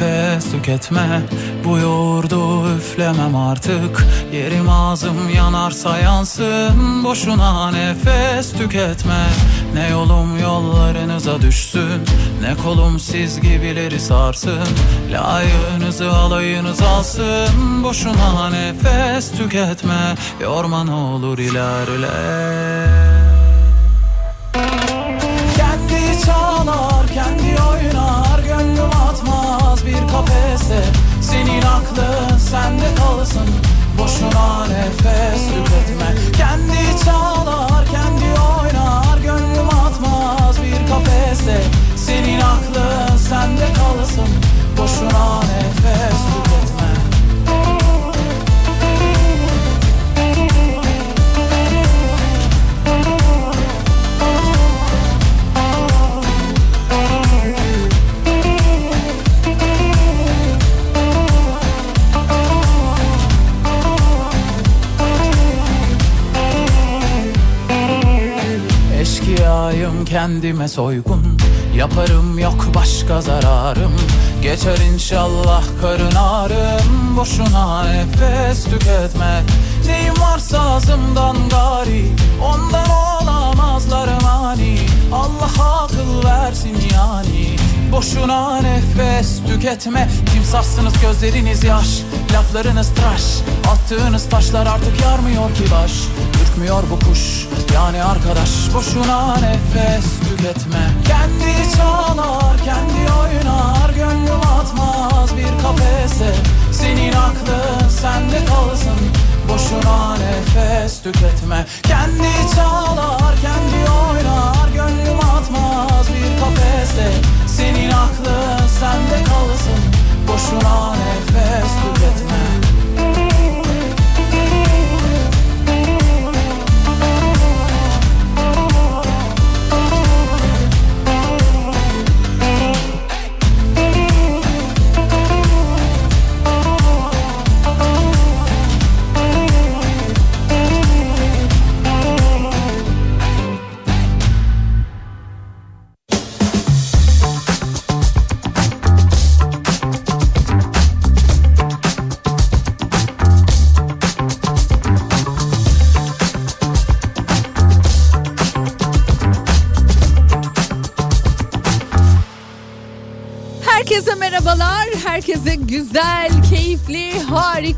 Nefes tüketme. Bu yoğurdu üflemem artık. Yerim ağzım yanarsa yansın. Boşuna nefes tüketme. Ne yolum yollarınıza düşsün. Ne kolum siz gibileri sarsın. Layığınızı alayınız alsın. Boşuna nefes tüketme. Yorma ne olur ilerle. Kendi çalar, kendi oynar bir kafese. Senin aklın sende kalsın. Boşuna nefes tüketme. Kendi çalar, kendi oynar Gönlüm atmaz bir kafese. Senin aklın sende kalsın. Boşuna nefes tüketme Eşkıyayım kendime soygun Yaparım yok başka zararım. Geçer inşallah karın ağrım Boşuna nefes tüketme. Neyim varsa ağzımdan gari Ondan olamazlar mani. Allah akıl versin yani Boşuna nefes tüketme. Timsahsınız gözleriniz yaş Laflarınız tıraş. Attığınız taşlar artık yarmıyor ki baş. Ürkmüyor bu kuş yani arkadaş. Boşuna nefes tüketme. Kendi çalar kendi oynar. Gönlüm atmaz bir kafese. Senin aklın sende kalsın. Boşuna nefes tüketme. Kendi çalar kendi oynar. Gönlüm atmaz bir kafese. Senin aklın sende kalsın Boşuna nefes tüketme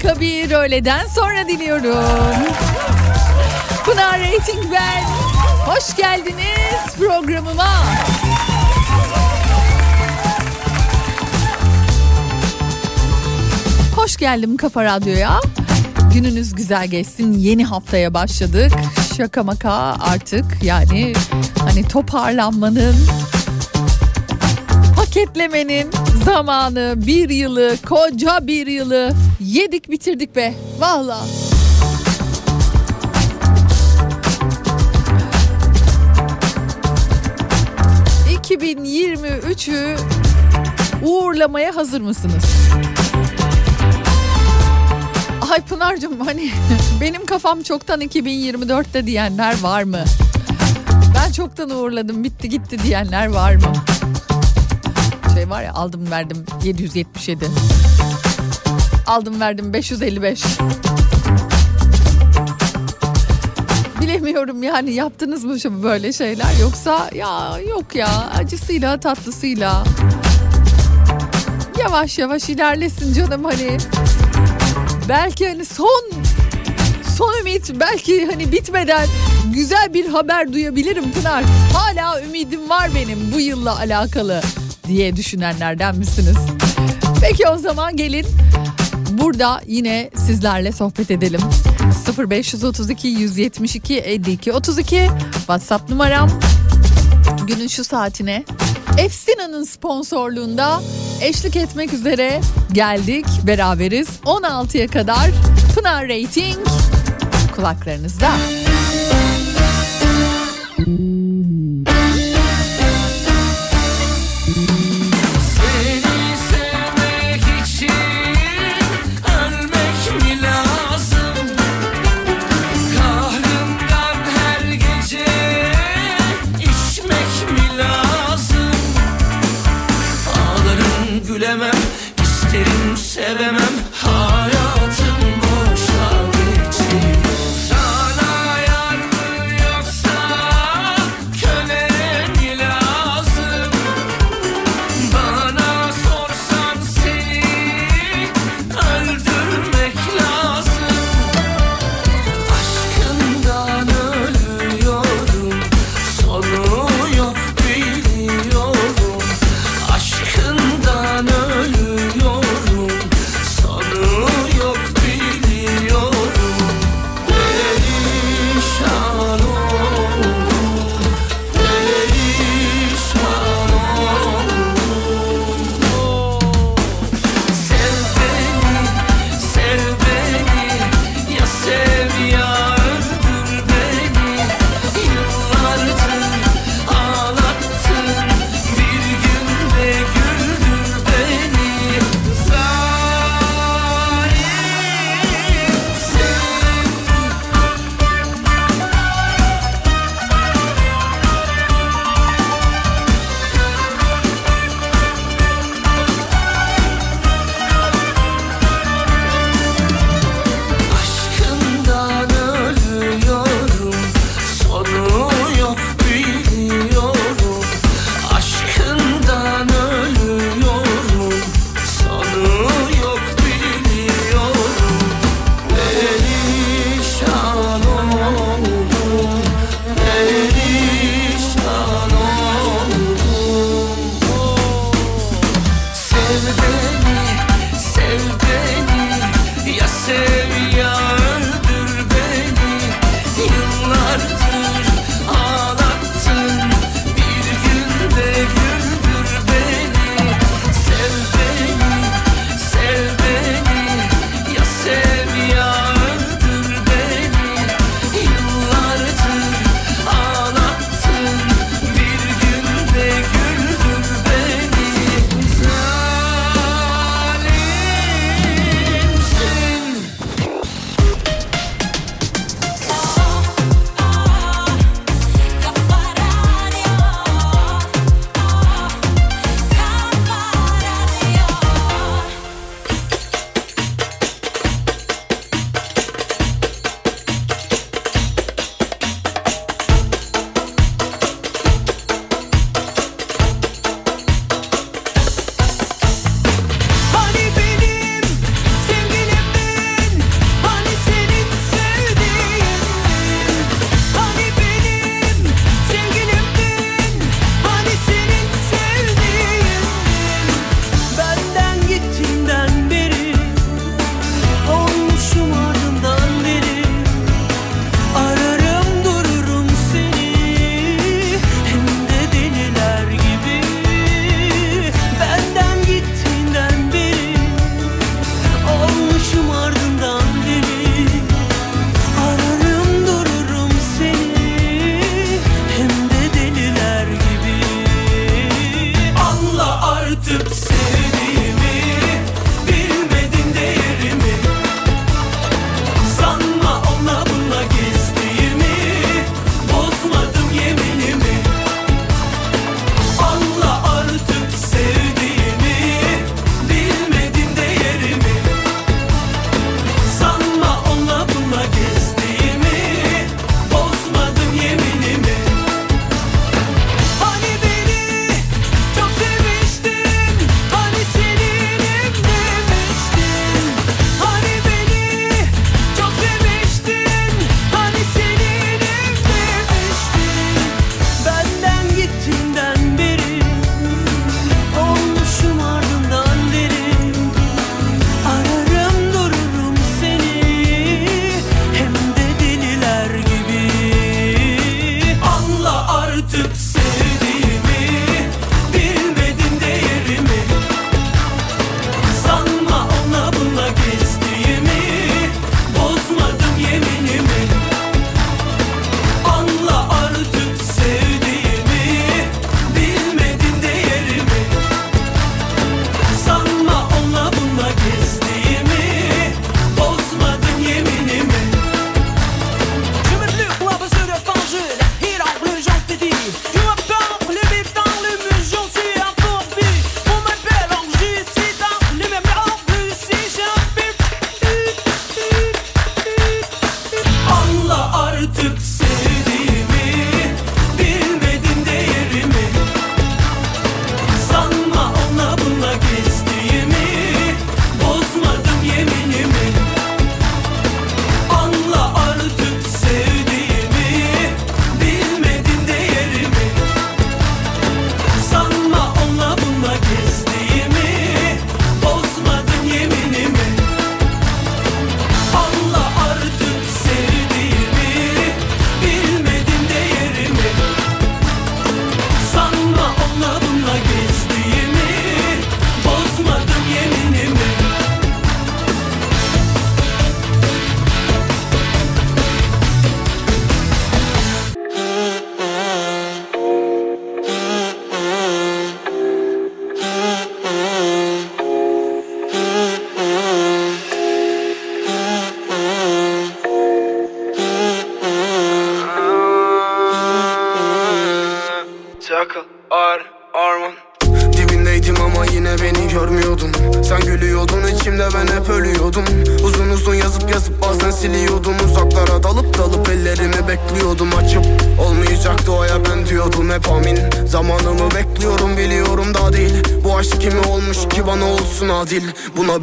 harika bir öğleden sonra diliyorum. Pınar Rating ben. Hoş geldiniz programıma. Hoş geldim Kafa Radyo'ya. Gününüz güzel geçsin. Yeni haftaya başladık. Şaka maka artık yani hani toparlanmanın paketlemenin zamanı bir yılı koca bir yılı yedik bitirdik be valla. ...2023'ü uğurlamaya hazır mısınız? Ay Pınar'cığım hani benim kafam çoktan 2024'te diyenler var mı? Ben çoktan uğurladım bitti gitti diyenler var mı? şey var ya aldım verdim 777. Aldım verdim 555. Bilemiyorum yani yaptınız mı şu böyle şeyler yoksa ya yok ya acısıyla tatlısıyla yavaş yavaş ilerlesin canım hani belki hani son son ümit belki hani bitmeden güzel bir haber duyabilirim Pınar. Hala ümidim var benim bu yılla alakalı diye düşünenlerden misiniz? Peki o zaman gelin burada yine sizlerle sohbet edelim. 0532 172 52 32 WhatsApp numaram. Günün şu saatine Efsina'nın sponsorluğunda eşlik etmek üzere geldik. Beraberiz 16'ya kadar Pınar Rating kulaklarınızda. İsterim sevemem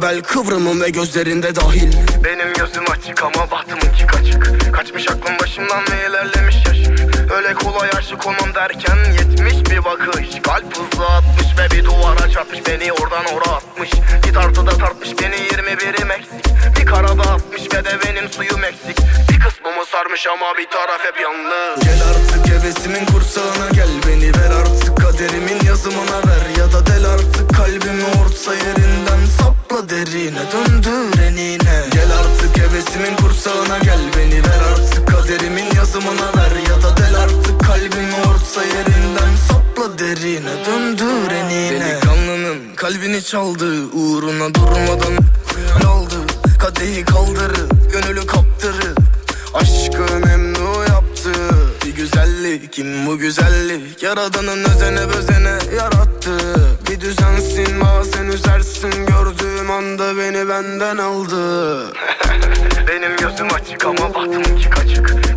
Bel kıvrımım ve gözlerinde dahil. Benim gözüm açık ama bahtımınki kaçık. Kaçmış aklım başımdan ve ilerlemiş yaşım Öyle kolay aşık olmam derken yetmiş bir bakış. Kalp hızlı atmış ve bir duvara çarpmış. Beni oradan ora atmış. Bir tartıda tartmış beni 21'im eksik Bir karada atmış ve de benim suyum eksik. Bir kısmımı sarmış ama bir taraf hep yalnız. Gel artık hevesimin kursağına gel. Beni ver artık kaderimin yazımına ver. Ya da del artık kalbimi orta kalbini çaldı uğruna durmadan. Aldı Kadehi kaldırıp gönülü kaptırıp Aşkı memnu yaptı. Bir güzellik kim bu güzellik? Yaradanın özene bözene yarattı. Bir düzensin bazen üzersin. Gördüğüm anda beni benden aldı. Benim gözüm açık ama bahtımınki kaçık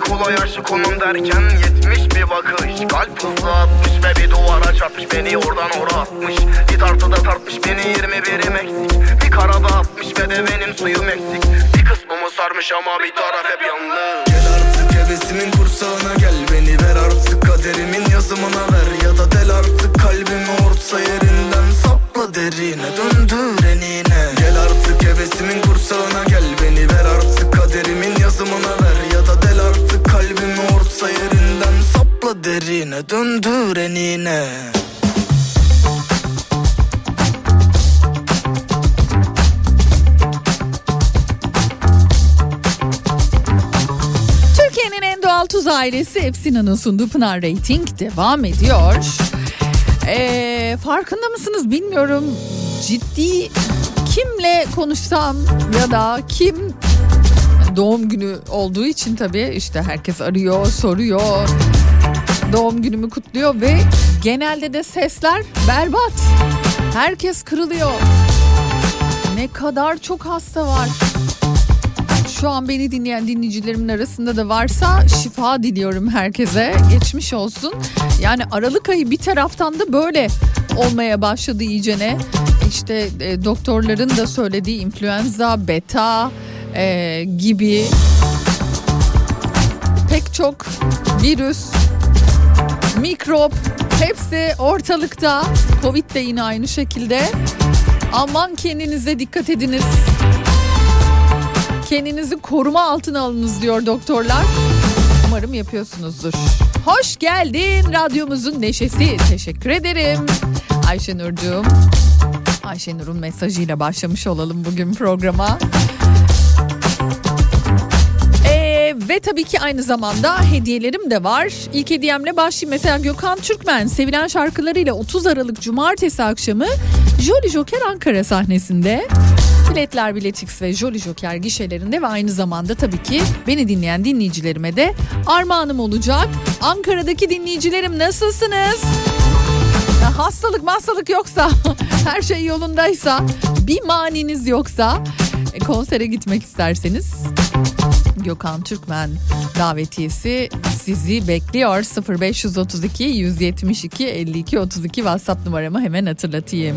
kolay aşık olmam derken yetmiş bir bakış. Kalp hızlı atmış ve bir duvara çarpmış. Beni oradan ora atmış. Bir tartıda tartmış beni 21'im eksik. Bir karada atmış ve de benim suyum eksik. Bir kısmımı sarmış ama bir taraf hep yalnız. Gel artık hevesimin kursağına gel. Beni ver artık kaderimin yazımına ver. Ya da del artık kalbimi orta yerinden sapla derine Döndür enine. Gel artık hevesimin kursağına gel derine Döndür enine Türkiye'nin en doğal tuz ailesi Epsina'nın sunduğu Pınar Rating devam ediyor. Ee, farkında mısınız bilmiyorum. Ciddi kimle konuşsam ya da kim doğum günü olduğu için tabii işte herkes arıyor, soruyor. Doğum günümü kutluyor ve genelde de sesler berbat. Herkes kırılıyor. Ne kadar çok hasta var. Şu an beni dinleyen dinleyicilerimin arasında da varsa şifa diliyorum herkese. Geçmiş olsun. Yani Aralık ayı bir taraftan da böyle olmaya başladı iyicene. İşte e, doktorların da söylediği influenza, beta e, gibi pek çok virüs, mikrop hepsi ortalıkta. Covid de yine aynı şekilde. Aman kendinize dikkat ediniz. Kendinizi koruma altına alınız diyor doktorlar. Umarım yapıyorsunuzdur. Hoş geldin radyomuzun neşesi. Teşekkür ederim. Ayşenur'cuğum. Ayşenur'un mesajıyla başlamış olalım bugün programa. Ve tabii ki aynı zamanda hediyelerim de var. İlk hediyemle başlayayım. Mesela Gökhan Türkmen sevilen şarkılarıyla 30 Aralık Cumartesi akşamı Jolly Joker Ankara sahnesinde. Biletler Biletix ve Jolly Joker gişelerinde ve aynı zamanda tabii ki beni dinleyen dinleyicilerime de armağanım olacak. Ankara'daki dinleyicilerim nasılsınız? Ya hastalık hastalık yoksa her şey yolundaysa bir maniniz yoksa e, konsere gitmek isterseniz Gökhan Türkmen davetiyesi sizi bekliyor 0532 172 52 32 WhatsApp numaramı hemen hatırlatayım.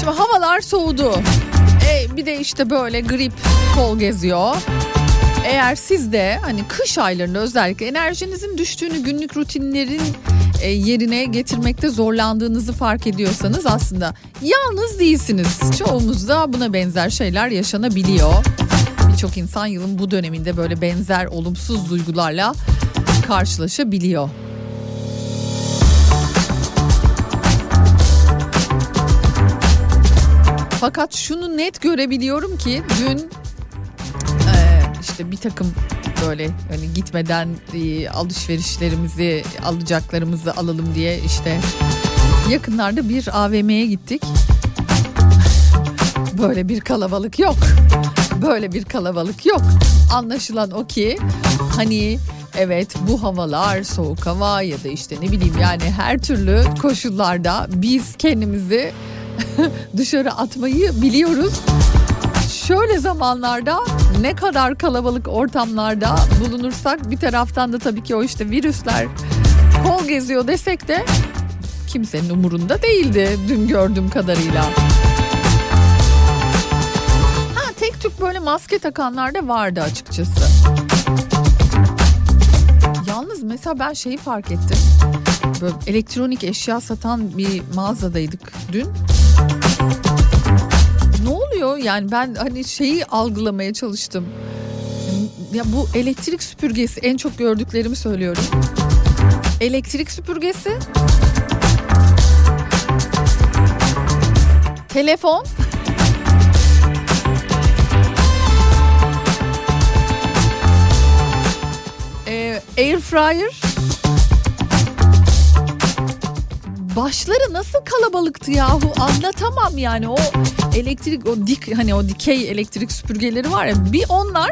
Şimdi havalar soğudu. E, bir de işte böyle grip kol geziyor. Eğer siz de hani kış aylarında özellikle enerjinizin düştüğünü günlük rutinlerin e, yerine getirmekte zorlandığınızı fark ediyorsanız aslında yalnız değilsiniz. Çoğumuzda buna benzer şeyler yaşanabiliyor. Birçok insan yılın bu döneminde böyle benzer olumsuz duygularla karşılaşabiliyor. Fakat şunu net görebiliyorum ki dün işte bir takım böyle hani gitmeden e, alışverişlerimizi alacaklarımızı alalım diye işte yakınlarda bir AVM'ye gittik. Böyle bir kalabalık yok. Böyle bir kalabalık yok. Anlaşılan o ki hani evet bu havalar soğuk hava ya da işte ne bileyim yani her türlü koşullarda biz kendimizi dışarı atmayı biliyoruz. Şöyle zamanlarda ne kadar kalabalık ortamlarda bulunursak bir taraftan da tabii ki o işte virüsler kol geziyor desek de kimsenin umurunda değildi dün gördüğüm kadarıyla. Ha tek tük böyle maske takanlar da vardı açıkçası. Yalnız mesela ben şeyi fark ettim. Böyle elektronik eşya satan bir mağazadaydık dün. Oluyor yani ben hani şeyi algılamaya çalıştım. Ya bu elektrik süpürgesi en çok gördüklerimi söylüyorum. Elektrik süpürgesi. Telefon. Ee, air fryer. Başları nasıl kalabalıktı yahu anlatamam yani o elektrik o dik hani o dikey elektrik süpürgeleri var ya bir onlar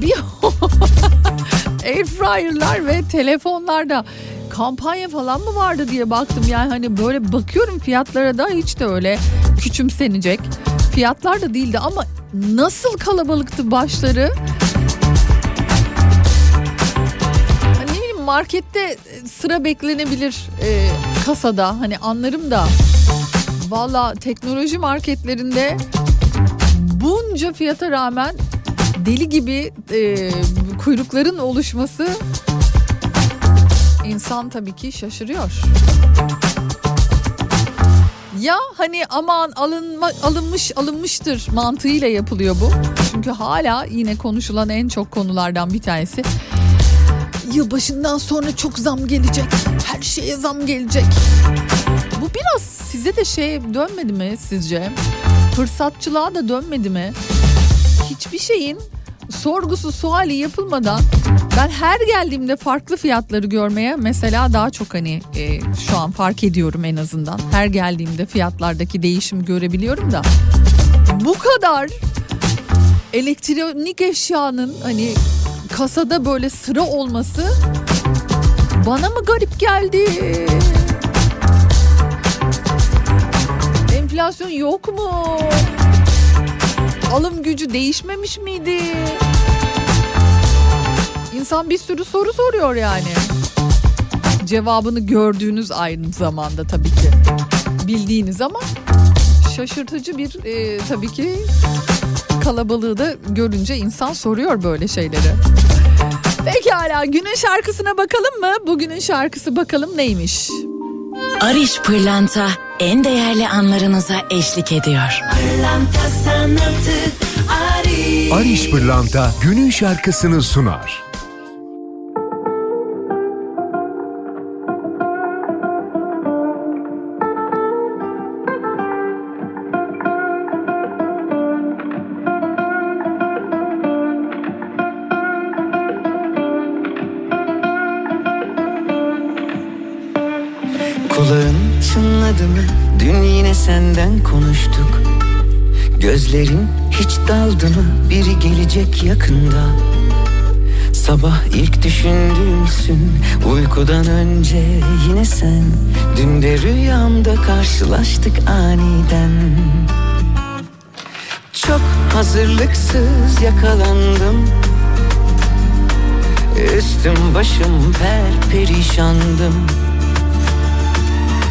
bir air fryer'lar ve telefonlarda. Kampanya falan mı vardı diye baktım. Yani hani böyle bakıyorum fiyatlara da hiç de öyle küçümsenecek fiyatlar da değildi. Ama nasıl kalabalıktı başları? Hani ne bileyim markette sıra beklenebilir e, kasada. Hani anlarım da valla teknoloji marketlerinde bunca fiyata rağmen deli gibi e, kuyrukların oluşması insan tabii ki şaşırıyor. Ya hani aman alınma, alınmış alınmıştır mantığıyla yapılıyor bu. Çünkü hala yine konuşulan en çok konulardan bir tanesi. Yılbaşından sonra çok zam gelecek. Her şeye zam gelecek. Bu biraz size de şey dönmedi mi sizce? Fırsatçılığa da dönmedi mi? Hiçbir şeyin sorgusu suali yapılmadan ben her geldiğimde farklı fiyatları görmeye mesela daha çok hani e, şu an fark ediyorum en azından. Her geldiğimde fiyatlardaki değişimi görebiliyorum da bu kadar elektronik eşyanın hani kasada böyle sıra olması bana mı garip geldi? Enflasyon yok mu? Alım gücü değişmemiş miydi? İnsan bir sürü soru soruyor yani. Cevabını gördüğünüz aynı zamanda tabii ki. Bildiğiniz ama şaşırtıcı bir e, tabii ki kalabalığı da görünce insan soruyor böyle şeyleri. Pekala günün şarkısına bakalım mı? Bugünün şarkısı bakalım neymiş? Ariş Pırlanta en değerli anlarınıza eşlik ediyor. Pırlanta sanatı Ari Ariş Pırlanta günün şarkısını sunar. Senden konuştuk. Gözlerin hiç daldı mı? Biri gelecek yakında. Sabah ilk düşündüğümsün Uykudan önce yine sen Dün de rüyamda karşılaştık aniden Çok hazırlıksız yakalandım Üstüm başım per perişandım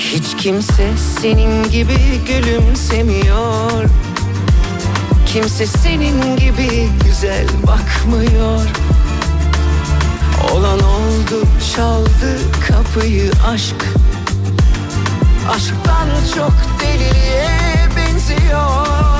hiç kimse senin gibi gülümsemiyor. Kimse senin gibi güzel bakmıyor. Olan oldu çaldı kapıyı aşk. Aşktan çok deliliğe benziyor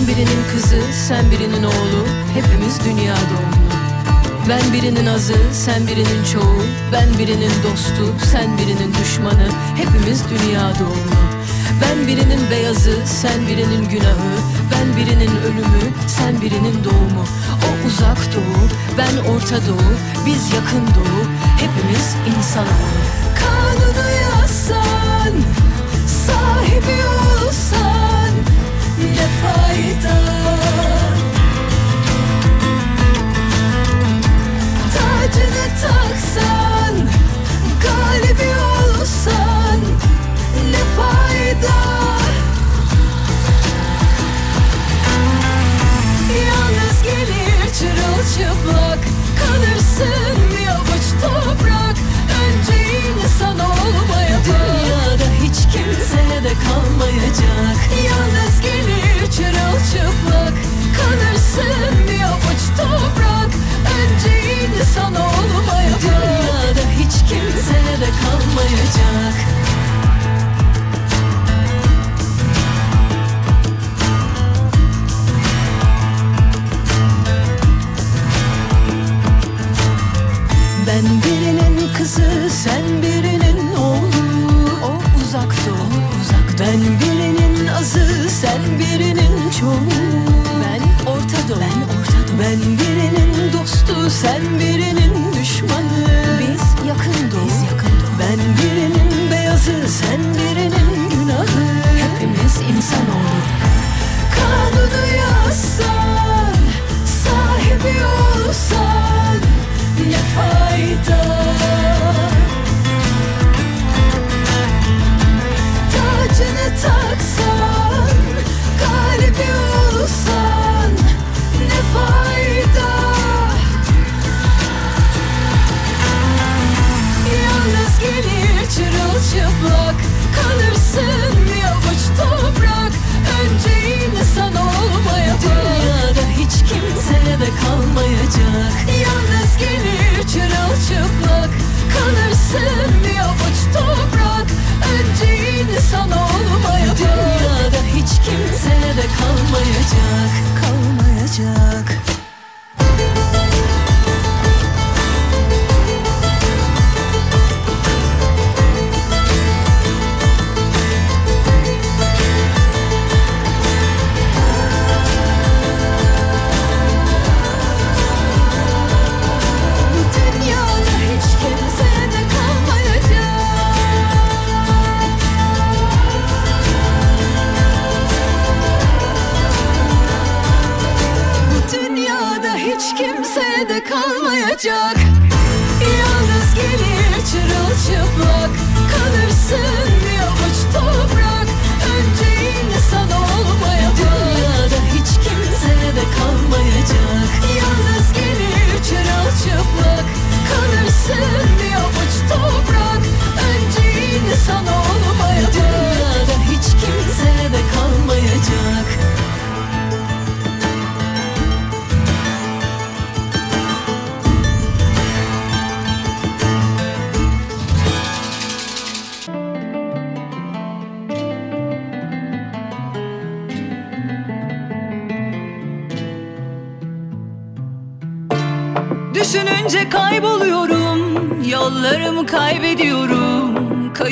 Ben birinin kızı, sen birinin oğlu Hepimiz dünya doğumlu. Ben birinin azı, sen birinin çoğu Ben birinin dostu, sen birinin düşmanı Hepimiz dünya doğumlu. Ben birinin beyazı, sen birinin günahı Ben birinin ölümü, sen birinin doğumu. O uzak doğu, ben orta doğu Biz yakın doğu, hepimiz insanoğlu Kanunu yazsan, sahibi olsan Ne fayda. Tacını taksan, galibi olsan Ne fayda? Yalnız gelir çırılçıplak Kalırsın bir avuç toprak insan olmaya Dünyada hiç kimseye de kalmayacak. Yalnız gelir çırılçıplak. Kalırsın bir avuç toprak. Önce insan olmaya Dünyada hiç kimseye de kalmayacak. Ben birinin kızı, sen birinin oğlu. O uzak doğu, uzak Ben birinin azı, sen birinin çoğu. Ben orta doğu, ben orta doğu. Ben birinin dostu, sen birinin düşmanı. Biz yakın doğu, biz yakın doğu. Ben birinin beyazı, sen birinin günahı. Hepimiz insanoğlu. Kanunu yazsan, sahibi olsan ne fayda? olmayacak. Yalnız gelir çırılçıplak. Kalırsın bir avuç toprak. Önce insan olmaya Dünyada hiç kimse de kalmayacak. Kalmayacak.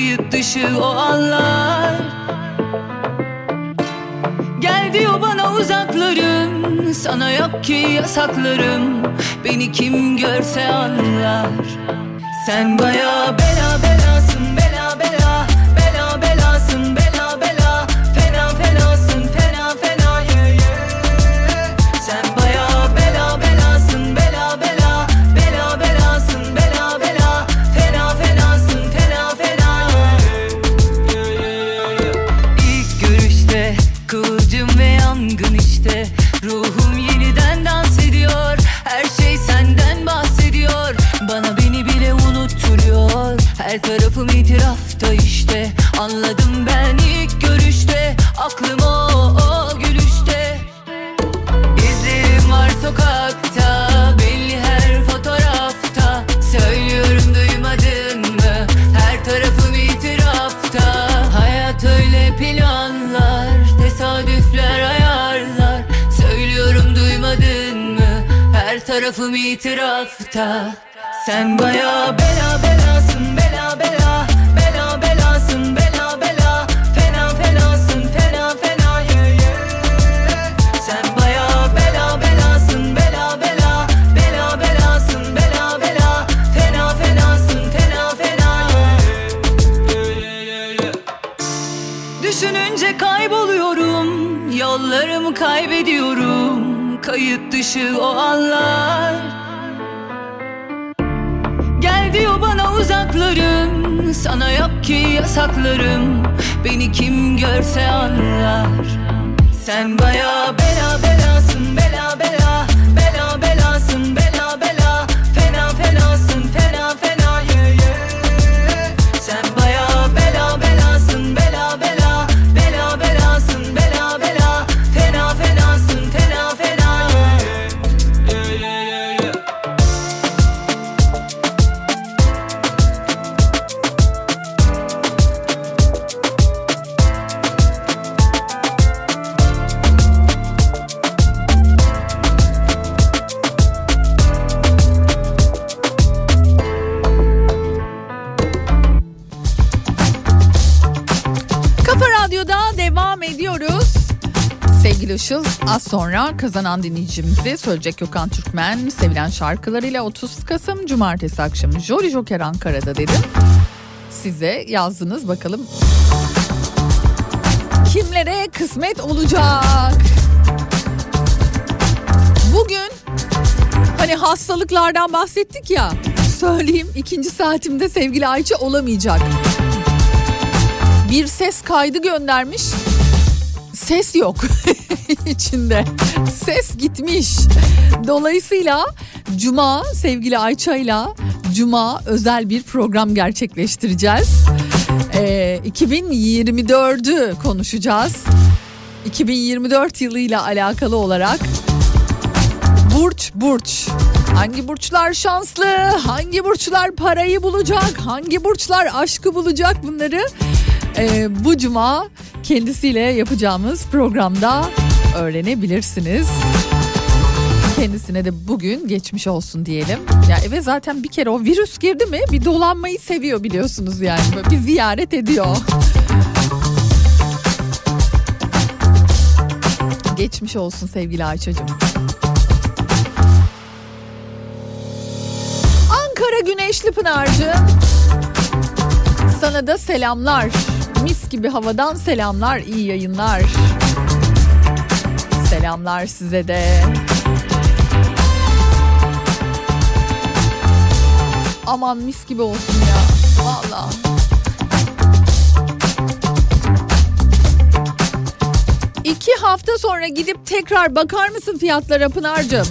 Kayıt dışı o anlar. Gel diyor bana uzaklarım Sana yok ki yasaklarım. Beni kim görse anlar. Sen baya bela bela kazanan dinleyicimizi söyleyecek Gökhan Türkmen sevilen şarkılarıyla 30 Kasım Cumartesi akşamı Jolly Joker Ankara'da dedim. Size yazdınız bakalım kimlere kısmet olacak. Bugün hani hastalıklardan bahsettik ya söyleyeyim ikinci saatimde sevgili Ayça olamayacak bir ses kaydı göndermiş. Ses yok içinde. Ses gitmiş. Dolayısıyla Cuma sevgili Ayça'yla Cuma özel bir program gerçekleştireceğiz. Ee, 2024'ü konuşacağız. 2024 yılıyla alakalı olarak burç burç. Hangi burçlar şanslı? Hangi burçlar parayı bulacak? Hangi burçlar aşkı bulacak? Bunları e, bu cuma kendisiyle yapacağımız programda öğrenebilirsiniz. Kendisine de bugün geçmiş olsun diyelim. Ya eve zaten bir kere o virüs girdi mi bir dolanmayı seviyor biliyorsunuz yani. Böyle bir ziyaret ediyor. Geçmiş olsun sevgili Ayça'cığım. Ankara Güneşli Pınar'cığım. Sana da selamlar. Mis gibi havadan selamlar, iyi yayınlar. Selamlar size de. Aman mis gibi olsun ya. Vallahi. İki hafta sonra gidip tekrar bakar mısın fiyatlara Pınar'cığım?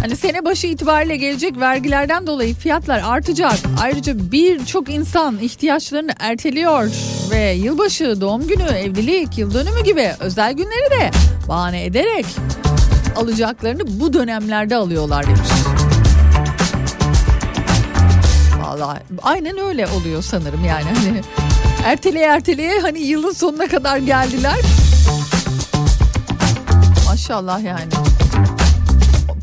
Hani sene başı itibariyle gelecek vergilerden dolayı fiyatlar artacak. Ayrıca birçok insan ihtiyaçlarını erteliyor ve yılbaşı, doğum günü, evlilik, yıl dönümü gibi özel günleri de bahane ederek alacaklarını bu dönemlerde alıyorlar demiş. Vallahi aynen öyle oluyor sanırım yani hani erteleye erteleye hani yılın sonuna kadar geldiler. Maşallah yani.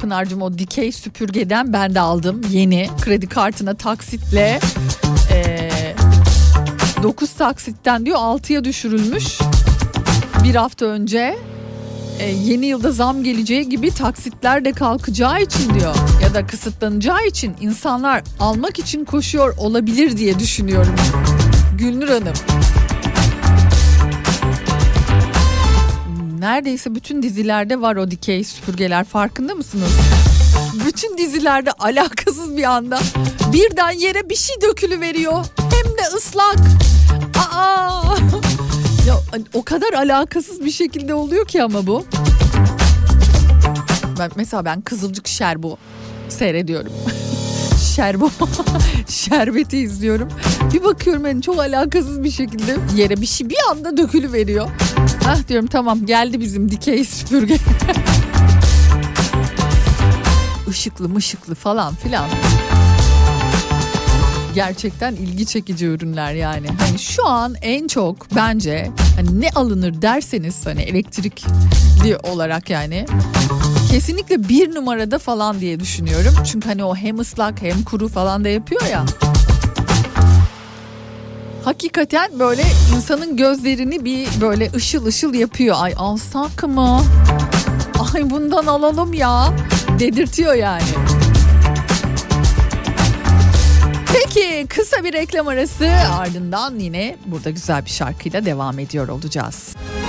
Pınar'cığım o dikey süpürgeden ben de aldım yeni kredi kartına taksitle ee, 9 taksitten diyor 6'ya düşürülmüş bir hafta önce e, yeni yılda zam geleceği gibi taksitler de kalkacağı için diyor ya da kısıtlanacağı için insanlar almak için koşuyor olabilir diye düşünüyorum. Gülnur Hanım. Neredeyse bütün dizilerde var o dikey süpürgeler farkında mısınız? Bütün dizilerde alakasız bir anda birden yere bir şey dökülü veriyor. Hem de ıslak. Aa! Ya o kadar alakasız bir şekilde oluyor ki ama bu. Ben mesela ben Kızılcık Şerbo seyrediyorum. Şerbo şerbeti izliyorum. Bir bakıyorum yani çok alakasız bir şekilde yere bir şey bir anda dökülü veriyor. Ah diyorum tamam geldi bizim dikey süpürge. Işıklı mışıklı falan filan gerçekten ilgi çekici ürünler yani. Hani şu an en çok bence hani ne alınır derseniz hani elektrikli olarak yani kesinlikle bir numarada falan diye düşünüyorum. Çünkü hani o hem ıslak hem kuru falan da yapıyor ya. Hakikaten böyle insanın gözlerini bir böyle ışıl ışıl yapıyor. Ay alsak mı? Ay bundan alalım ya dedirtiyor yani. Peki kısa bir reklam arası ardından yine burada güzel bir şarkıyla devam ediyor olacağız. Müpembi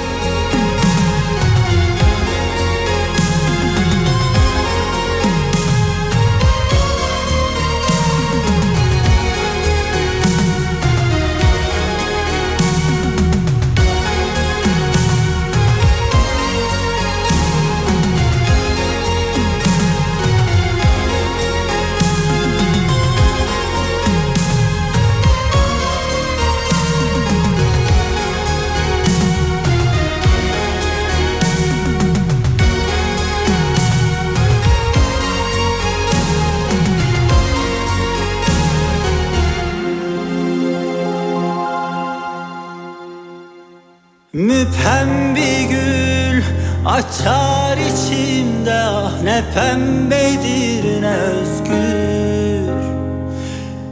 açar içimde ah ne pembedir ne özgür.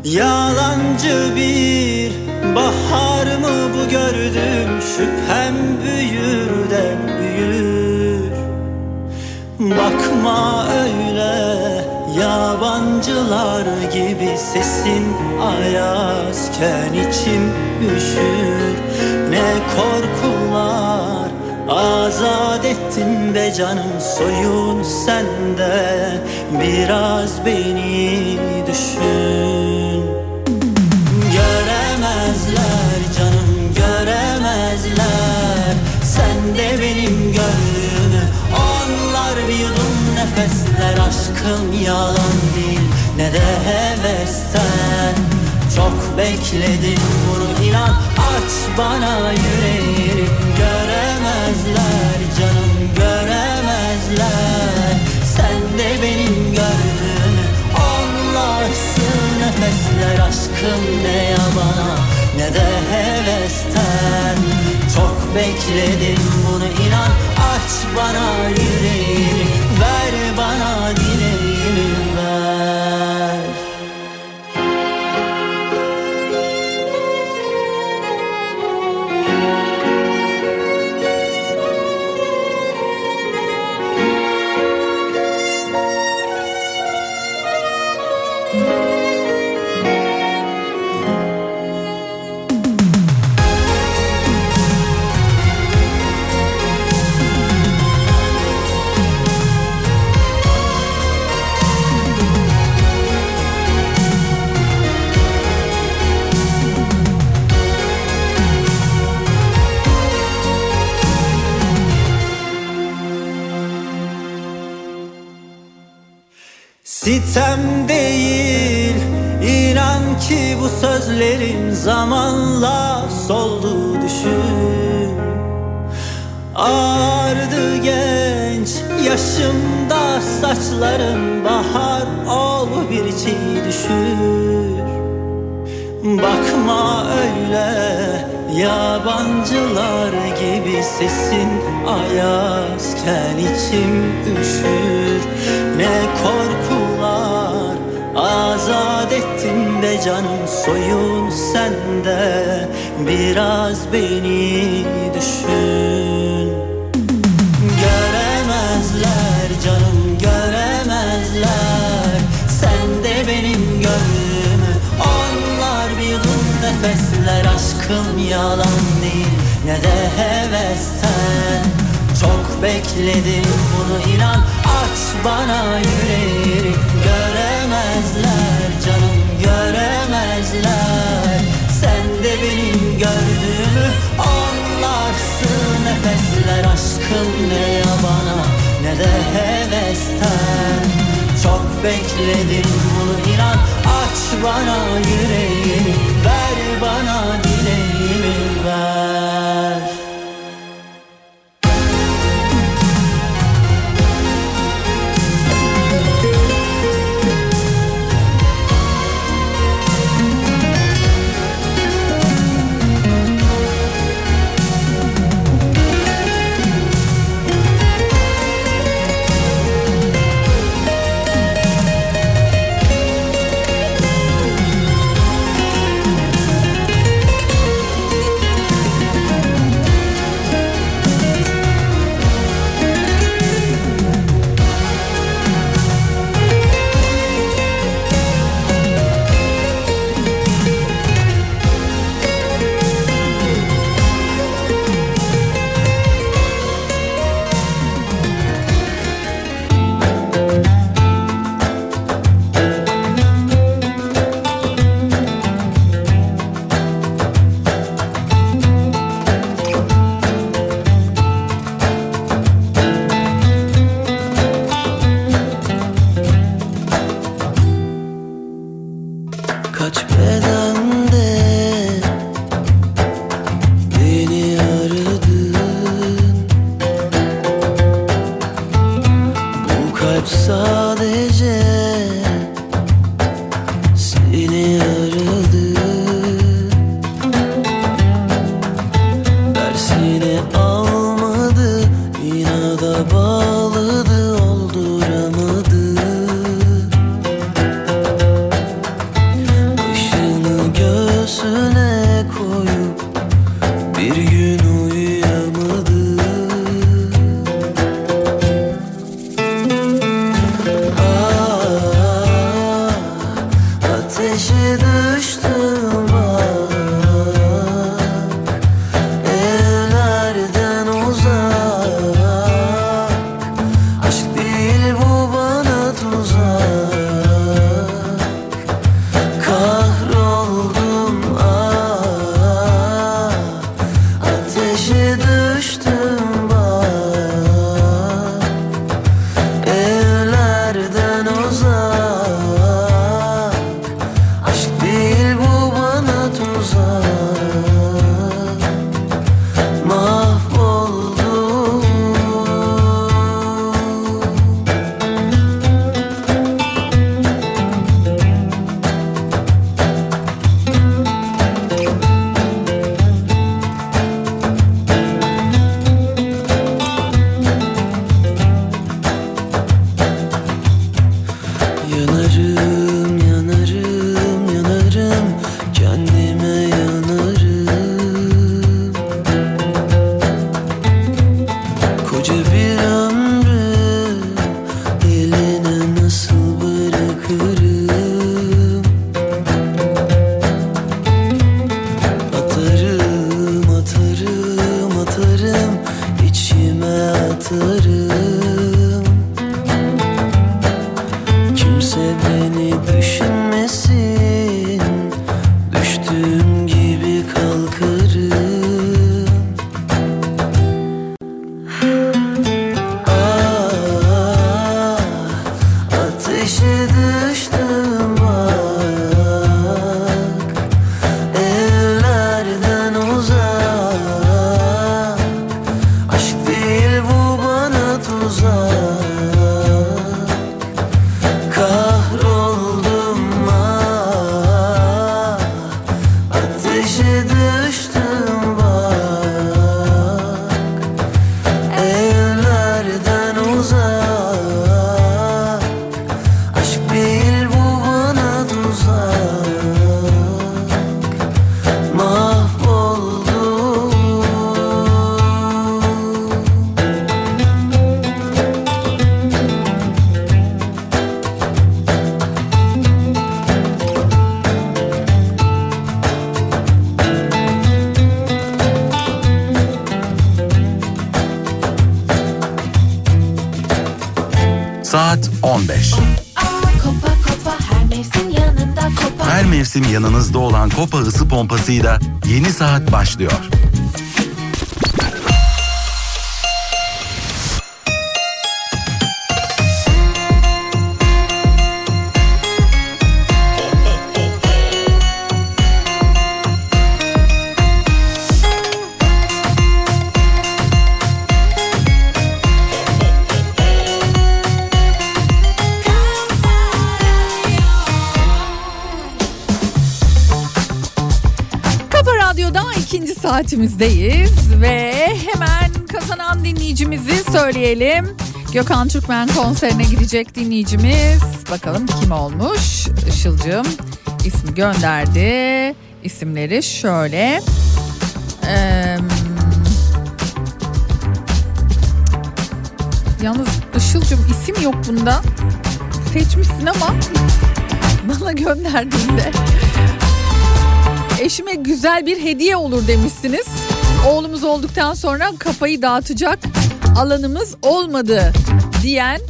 Yalancı bir bahar mı bu gördüm şüphem büyür de büyür. Bakma öyle yabancılar gibi sesin ayazken içim üşür. Ne korkular azat ettin be canım soyun sende. Biraz beni düşün. Göremezler canım göremezler. Sen de benim gönlümü. Onlar bir yudum nefesler Aşkım yalan değil. Ne de hevesten Çok bekledim bunu inan Aç bana yüreğini. Göremezler canım göremezler. Sen de benim gördüğümü Onlarsın nefesler Aşkım ne yabana ne de hevesten. Çok bekledim bunu inan Aç bana yüreğini. Ver bana dileğini zamanla soldu düşün Ağardı genç yaşımda saçlarım bahar ol bir çiğ düşür. Bakma öyle yabancılar gibi sesin ayazken içim üşür. Ne korkular Ettin de canım soyun sende Biraz beni düşün. Göremezler canım göremezler. Sen de benim gönlümü. Onlar bir dur nefesler Aşkım yalan değil. Ne de hevesten. Çok bekledim bunu inan. Aç bana yüreğini Göremezler göremezler Sen de benim gördüğümü Anlarsın. Nefesler Aşkım ne yabana ne de hevesten. Çok bekledim bunu inan. Aç bana yüreğini Ver bana dileğimi ver 是自 ısı pompasıyla yeni saat başlıyor. Saatimizdeyiz ve hemen kazanan dinleyicimizi söyleyelim. Gökhan Türkmen konserine gidecek dinleyicimiz. Bakalım kim olmuş? Işılcığım ismi gönderdi. İsimleri şöyle. Ee, yalnız Işılcığım isim yok bunda. Seçmişsin ama bana gönderdiğinde eşime güzel bir hediye olur demişsiniz. Oğlumuz olduktan sonra kafayı dağıtacak alanımız olmadı diyen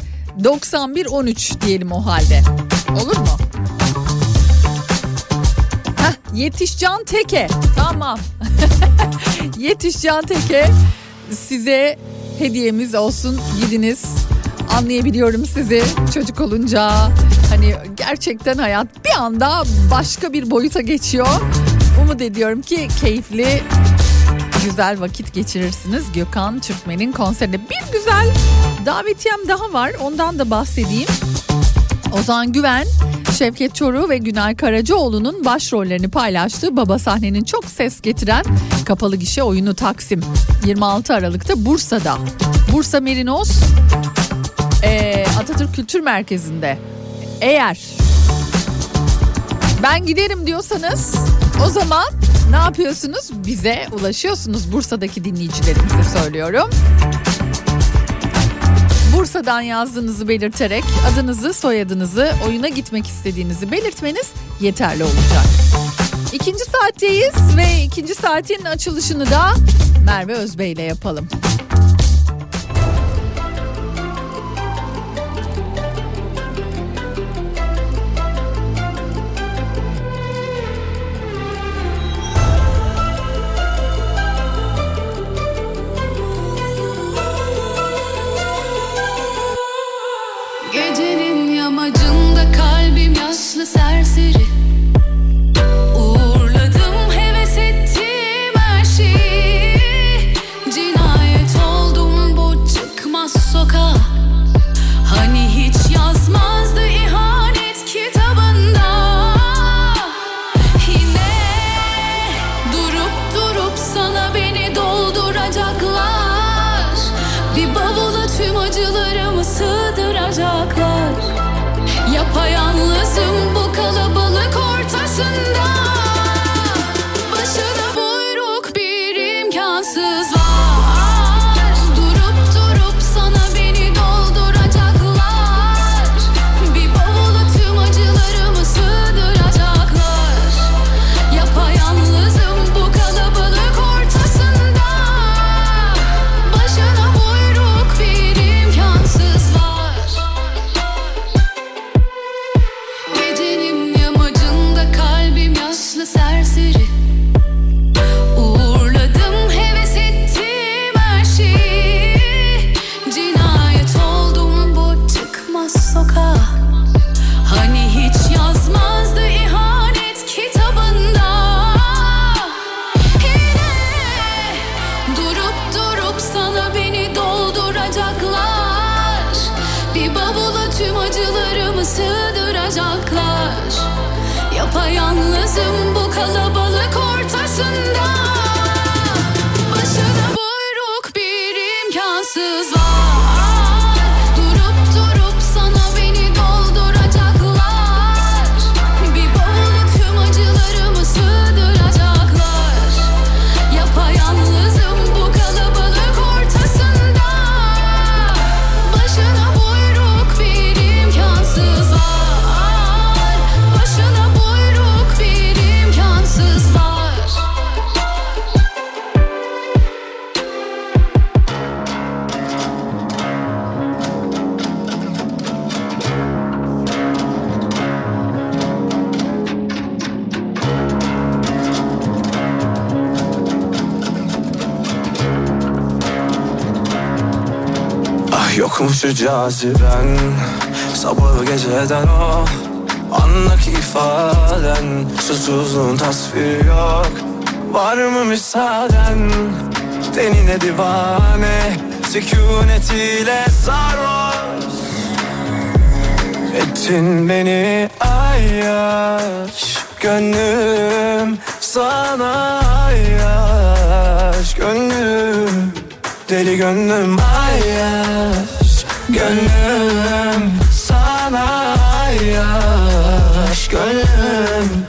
9113 diyelim o halde. Olur mu? Heh, Yetişcan Teke. Tamam. Yetişcan Teke size hediyemiz olsun. Gidiniz. Anlayabiliyorum sizi çocuk olunca. Hani gerçekten hayat bir anda başka bir boyuta geçiyor. Umut ediyorum ki keyifli güzel vakit geçirirsiniz Gökhan Türkmen'in konserinde. Bir güzel davetiyem daha var ondan da bahsedeyim. Ozan Güven, Şevket Çoruh ve Günay Karacaoğlu'nun başrollerini paylaştığı Baba Sahne'nin çok ses getiren kapalı gişe oyunu Taksim 26 Aralık'ta Bursa'da. Bursa Merinos Atatürk Kültür Merkezi'nde. Eğer ben giderim diyorsanız o zaman ne yapıyorsunuz? Bize ulaşıyorsunuz Bursa'daki dinleyicilerimize söylüyorum. Bursa'dan yazdığınızı belirterek adınızı, soyadınızı, oyuna gitmek istediğinizi belirtmeniz yeterli olacak. İkinci saatteyiz ve ikinci saatin açılışını da Merve Özbey ile yapalım. Şu caziben Sabahı geceden o Anlaki ifaden. Susuzluğun tasviri yok Var mı müsaaden? Tenine divane Sükunetiyle sarhoş. Ettin beni ayyaş Gönlüm sana ayyaş. Gönlüm deli gönlüm ayyaş Gönlüm sana ayyaş Gönlüm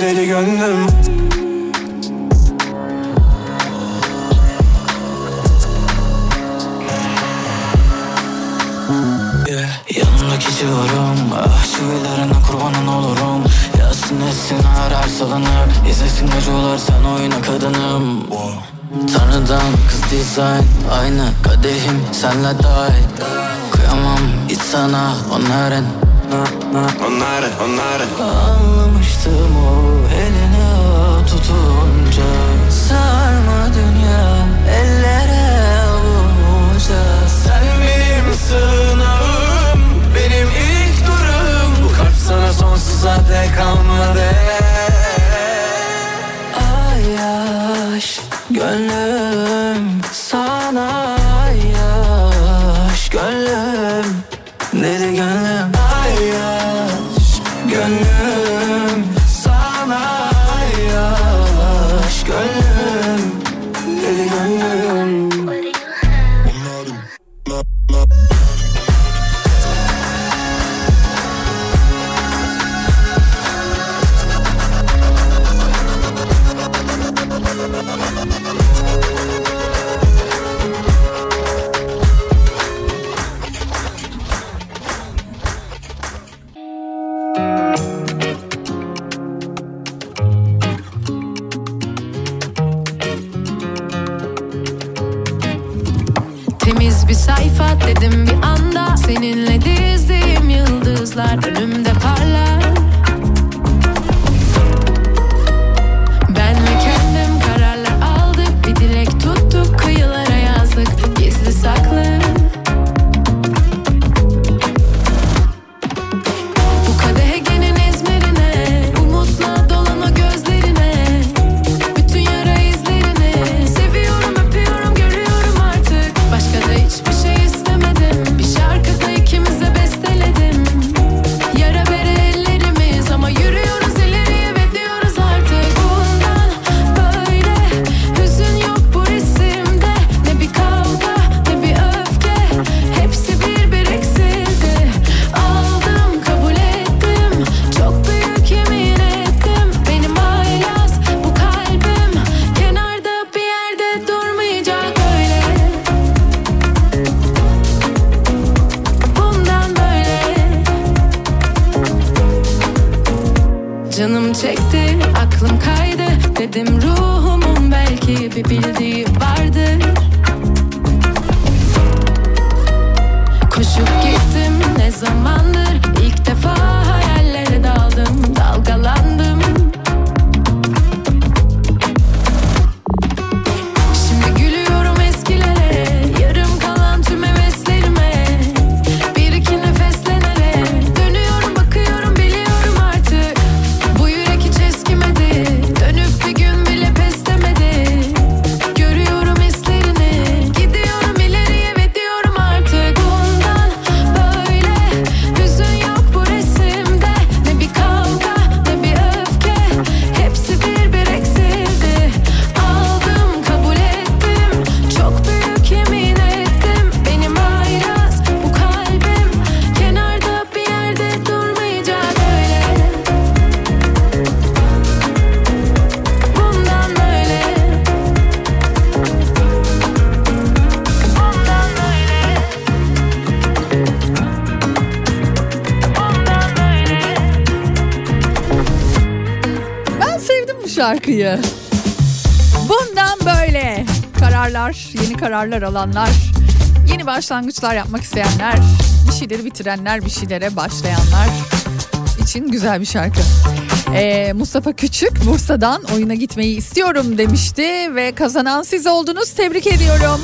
deli gönlüm. Yeah. Yanımdaki civarım Ah çivilerine kurbanın olurum. Yazsın etsin her her salınır. İzlesin gacılar sen oyna kadınım. Tanrıdan kız dizayn Aynı kadehim senle dahil Kıyamam hiç sana onların. Onları onları Anlamıştım o elini tutunca. Sarma dünya ellere avuca Sen benim sığınağım Benim ilk durum Bu kalp sana sonsuza dek kalmadı. Ayyaş gönlüm sayfa dedim bir anda. Seninle dizdiğim yıldızlar önümde parlar kararlar, alanlar, yeni başlangıçlar yapmak isteyenler, bir şeyleri bitirenler, bir şeylere başlayanlar için güzel bir şarkı. Ee, Mustafa Küçük Bursa'dan oyuna gitmeyi istiyorum demişti ve kazanan siz oldunuz. Tebrik ediyorum.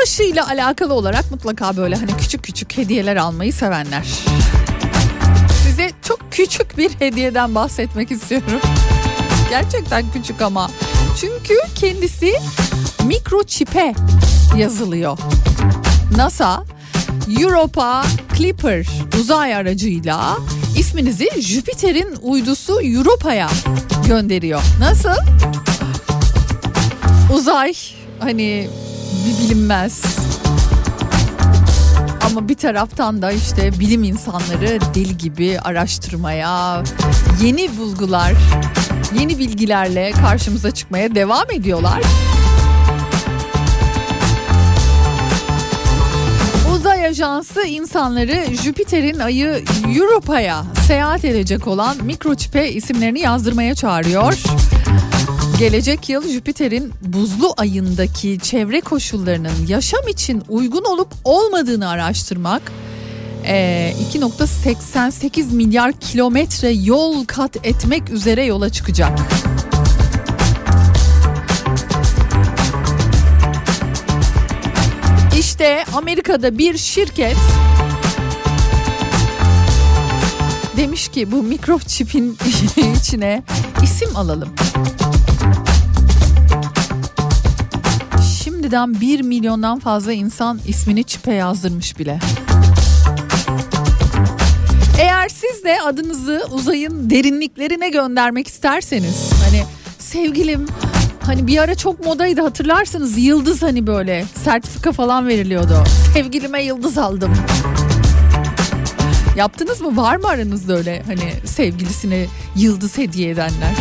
yaşıyla alakalı olarak mutlaka böyle hani küçük küçük hediyeler almayı sevenler. Size çok küçük bir hediyeden bahsetmek istiyorum. Gerçekten küçük ama. Çünkü kendisi mikroçipe yazılıyor. NASA Europa Clipper uzay aracıyla isminizi Jüpiter'in uydusu Europa'ya gönderiyor. Nasıl? Uzay hani bir bilinmez. Ama bir taraftan da işte bilim insanları deli gibi araştırmaya, yeni bulgular, yeni bilgilerle karşımıza çıkmaya devam ediyorlar. Uzay Ajansı insanları Jüpiter'in ayı Europa'ya seyahat edecek olan mikroçipe isimlerini yazdırmaya çağırıyor. Gelecek yıl Jüpiter'in buzlu ayındaki çevre koşullarının yaşam için uygun olup olmadığını araştırmak eee, 2.88 milyar kilometre yol kat etmek üzere yola çıkacak. İşte Amerika'da bir şirket demiş ki bu mikroçipin içine isim alalım. Şimdiden 1 milyondan fazla insan ismini çipe yazdırmış bile. Eğer siz de adınızı uzayın derinliklerine göndermek isterseniz hani sevgilim hani bir ara çok modaydı hatırlarsınız yıldız hani böyle sertifika falan veriliyordu. Sevgilime yıldız aldım. Yaptınız mı? Var mı aranızda öyle hani sevgilisine yıldız hediye edenler?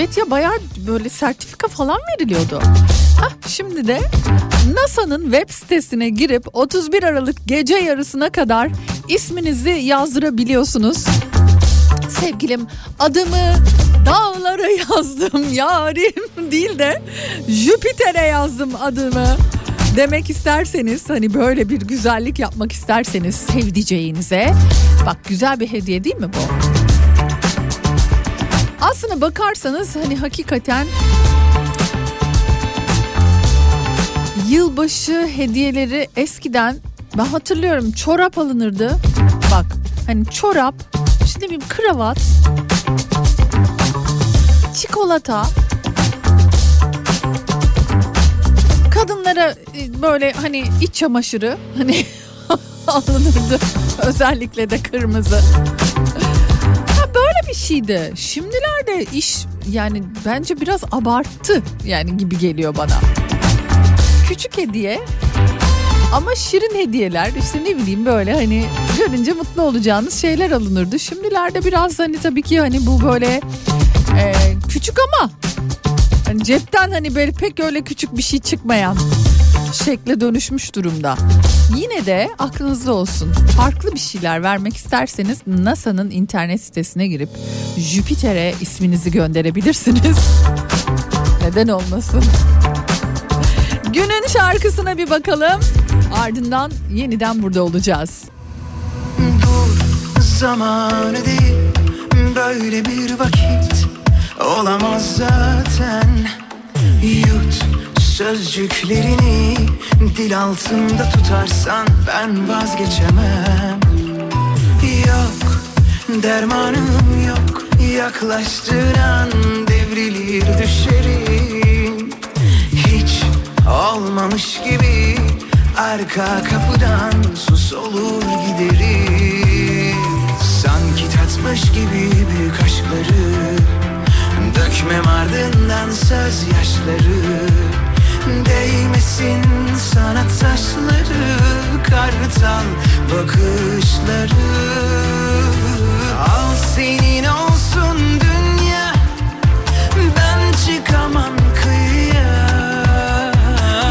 Evet ya bayağı böyle sertifika falan veriliyordu. Hah, şimdi de NASA'nın web sitesine girip 31 Aralık gece yarısına kadar isminizi yazdırabiliyorsunuz. Sevgilim adımı dağlara yazdım yarim değil de Jüpiter'e yazdım adımı demek isterseniz hani böyle bir güzellik yapmak isterseniz sevdiceğinize bak güzel bir hediye değil mi bu? Aslına bakarsanız hani hakikaten yılbaşı hediyeleri eskiden ben hatırlıyorum çorap alınırdı. Bak hani çorap, şimdi bir kravat, çikolata, kadınlara e, böyle hani iç çamaşırı hani alınırdı. Özellikle de kırmızı. Bir şeydi. Şimdilerde iş yani bence biraz abarttı yani gibi geliyor bana. Küçük hediye ama şirin hediyeler işte ne bileyim böyle hani görünce mutlu olacağınız şeyler alınırdı. Şimdilerde biraz hani tabii ki hani bu böyle e, küçük ama hani cepten hani böyle pek öyle küçük bir şey çıkmayan şekle dönüşmüş durumda. Yine de aklınızda olsun. Farklı bir şeyler vermek isterseniz NASA'nın internet sitesine girip Jüpiter'e isminizi gönderebilirsiniz. Neden olmasın? Günün şarkısına bir bakalım. Ardından yeniden burada olacağız. Dur zamanı değil böyle bir vakit olamaz zaten Yut sözcüklerini dil altında tutarsan ben vazgeçemem. Yok dermanım yok yaklaştığın an devrilir düşerim Hiç olmamış gibi arka kapıdan sus olur giderim Sanki tatmış gibi büyük aşkları Dökmem ardından söz yaşları Değmesin sana taşları Kartal bakışları. Al senin olsun dünya Ben çıkamam kıyıya.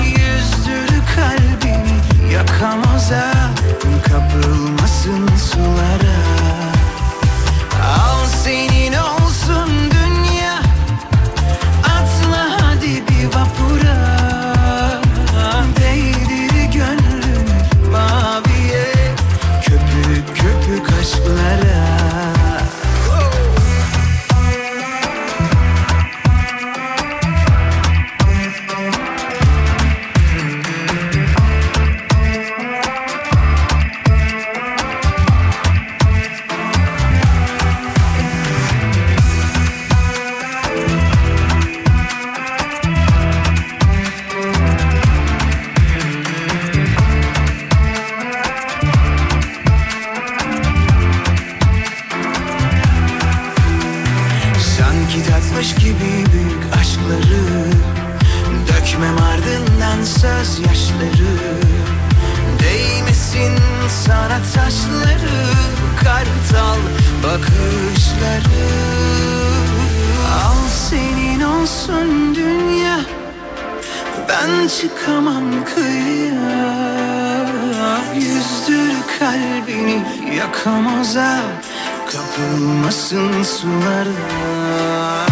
Yüzdür kalbimi yakamaz Kapılmasın bakışları Al senin olsun dünya. Ben çıkamam kıyıya. Yüzdür kalbini yakamoza Kapılmasın sulara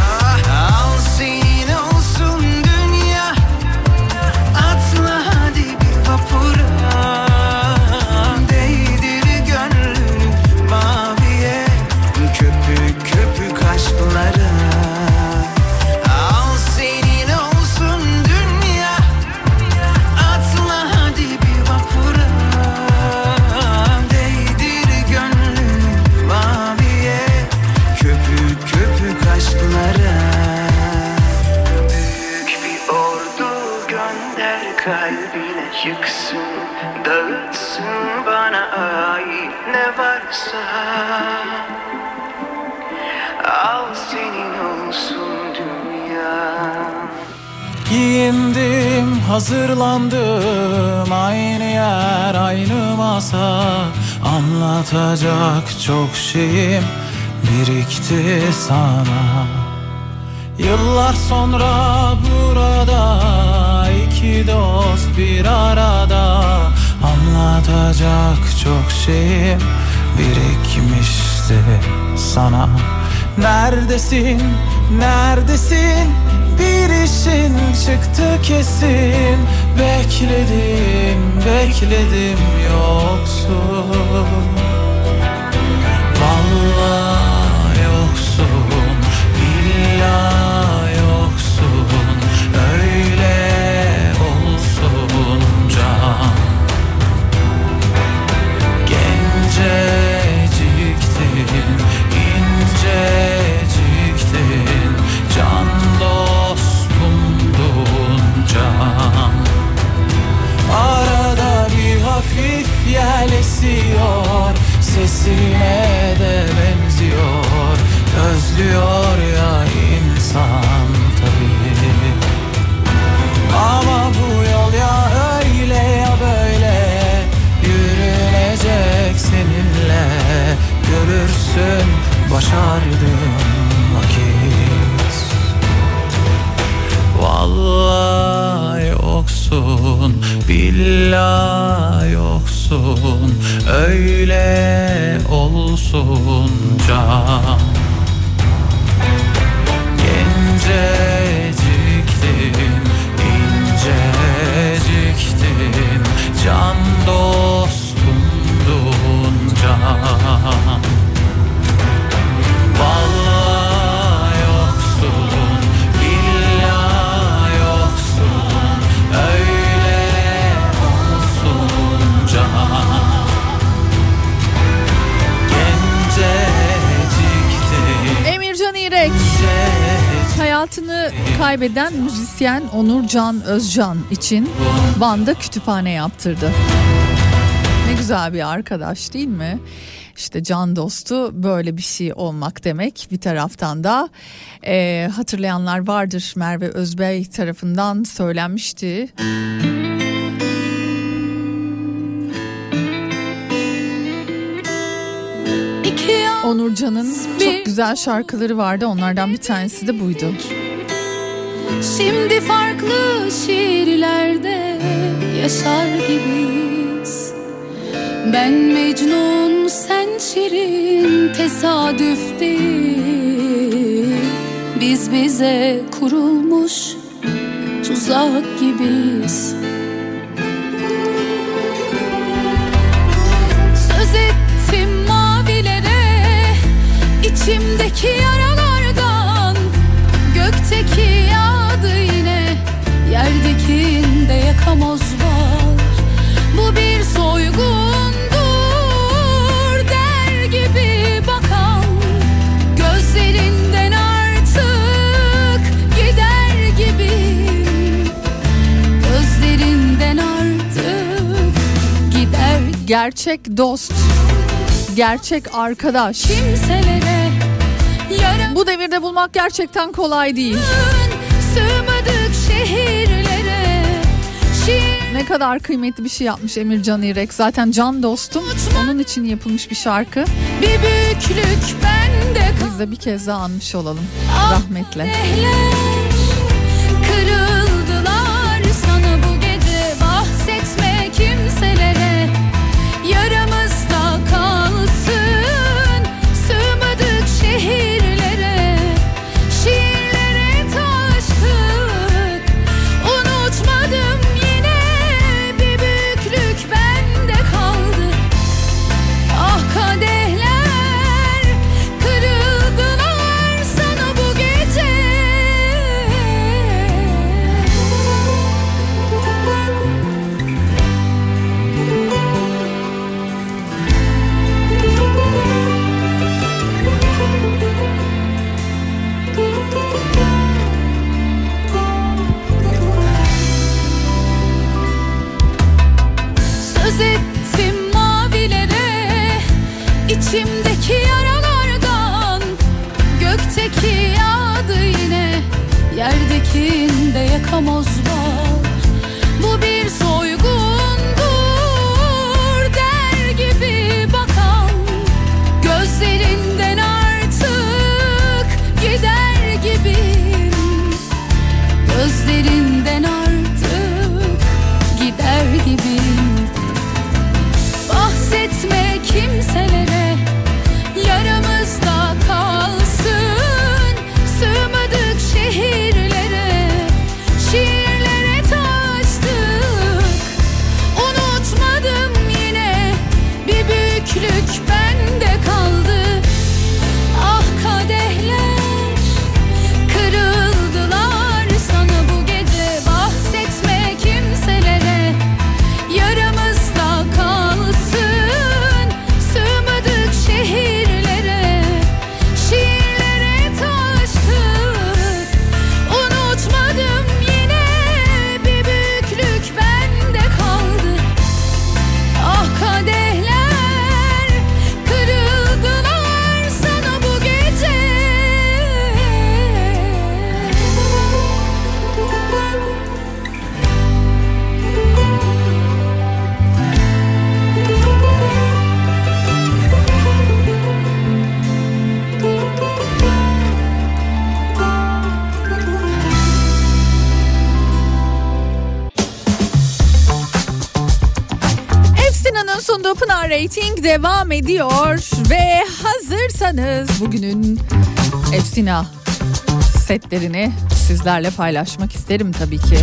Giyindim, hazırlandım. Aynı yer, aynı masa. Anlatacak çok şeyim birikti sana. Yıllar sonra burada iki dost bir arada. Anlatacak çok şeyim birikmişti sana. Neredesin, neredesin bir işin çıktı kesin. Bekledim, bekledim yoksun yel esiyor Sesime de benziyor. Özlüyor ya insan tabii. Ama bu yol ya öyle ya böyle. Yürünecek seninle. Görürsün başardığım vakit. Vallahi yoksun, billahi yoksun Öyle olsun can. Genceciktin, kaybeden müzisyen Onur Can Özcan için Van'da kütüphane yaptırdı. Ne güzel bir arkadaş değil mi? İşte can dostu böyle bir şey olmak demek. Bir taraftan da e, hatırlayanlar vardır Merve Özbey tarafından söylenmişti. Onurcan'ın çok güzel şarkıları vardı. Onlardan bir tanesi de buydu. Şimdi farklı şiirlerde yaşar gibiyiz. Ben Mecnun sen Şirin tesadüf değil Biz bize kurulmuş tuzak gibiyiz. Söz ettim mavilere içimdeki yaralardan Yakamoz var Bu bir soygundur Der gibi bakan Gözlerinden artık Gider gibiyim Gözlerinden artık Gider Gerçek dost, gerçek arkadaş. kimselere Bu devirde de bulmak gerçekten kolay değil. Sığmadık Ne kadar kıymetli bir şey yapmış Emir Can İrek. Zaten can dostum. Onun için yapılmış bir şarkı. bir büyüklük bende Biz de bir kez daha anmış olalım. Rahmetle. Kahveler Kırıldılar Efsina setlerini sizlerle paylaşmak isterim tabii ki.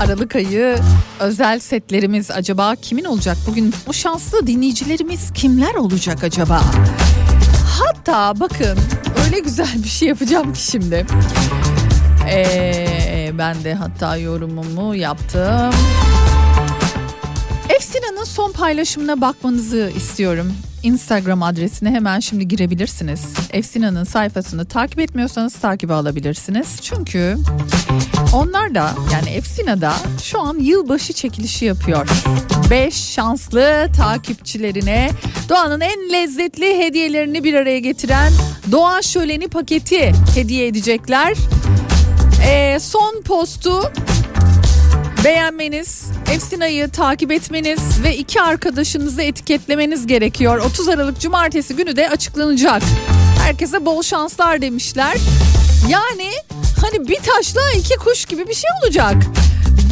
Aralık ayı özel setlerimiz acaba kimin olacak? Bugün o şanslı dinleyicilerimiz kimler olacak acaba? Hatta bakın öyle güzel bir şey yapacağım ki şimdi. Ee, ben de hatta yorumumu yaptım. Efsina'nın son paylaşımına bakmanızı istiyorum. Instagram adresine hemen şimdi girebilirsiniz. Efsina'nın sayfasını takip etmiyorsanız takibe alabilirsiniz. Çünkü onlar da yani Efsina'da şu an yılbaşı çekilişi yapıyor. 5 şanslı takipçilerine doğanın en lezzetli hediyelerini bir araya getiren Doğa Şöleni paketi hediye edecekler. Ee, son postu beğenmeniz, Efsina'yı takip etmeniz ve iki arkadaşınızı etiketlemeniz gerekiyor. 30 Aralık Cumartesi günü de açıklanacak. Herkese bol şanslar demişler. Yani hani bir taşla iki kuş gibi bir şey olacak.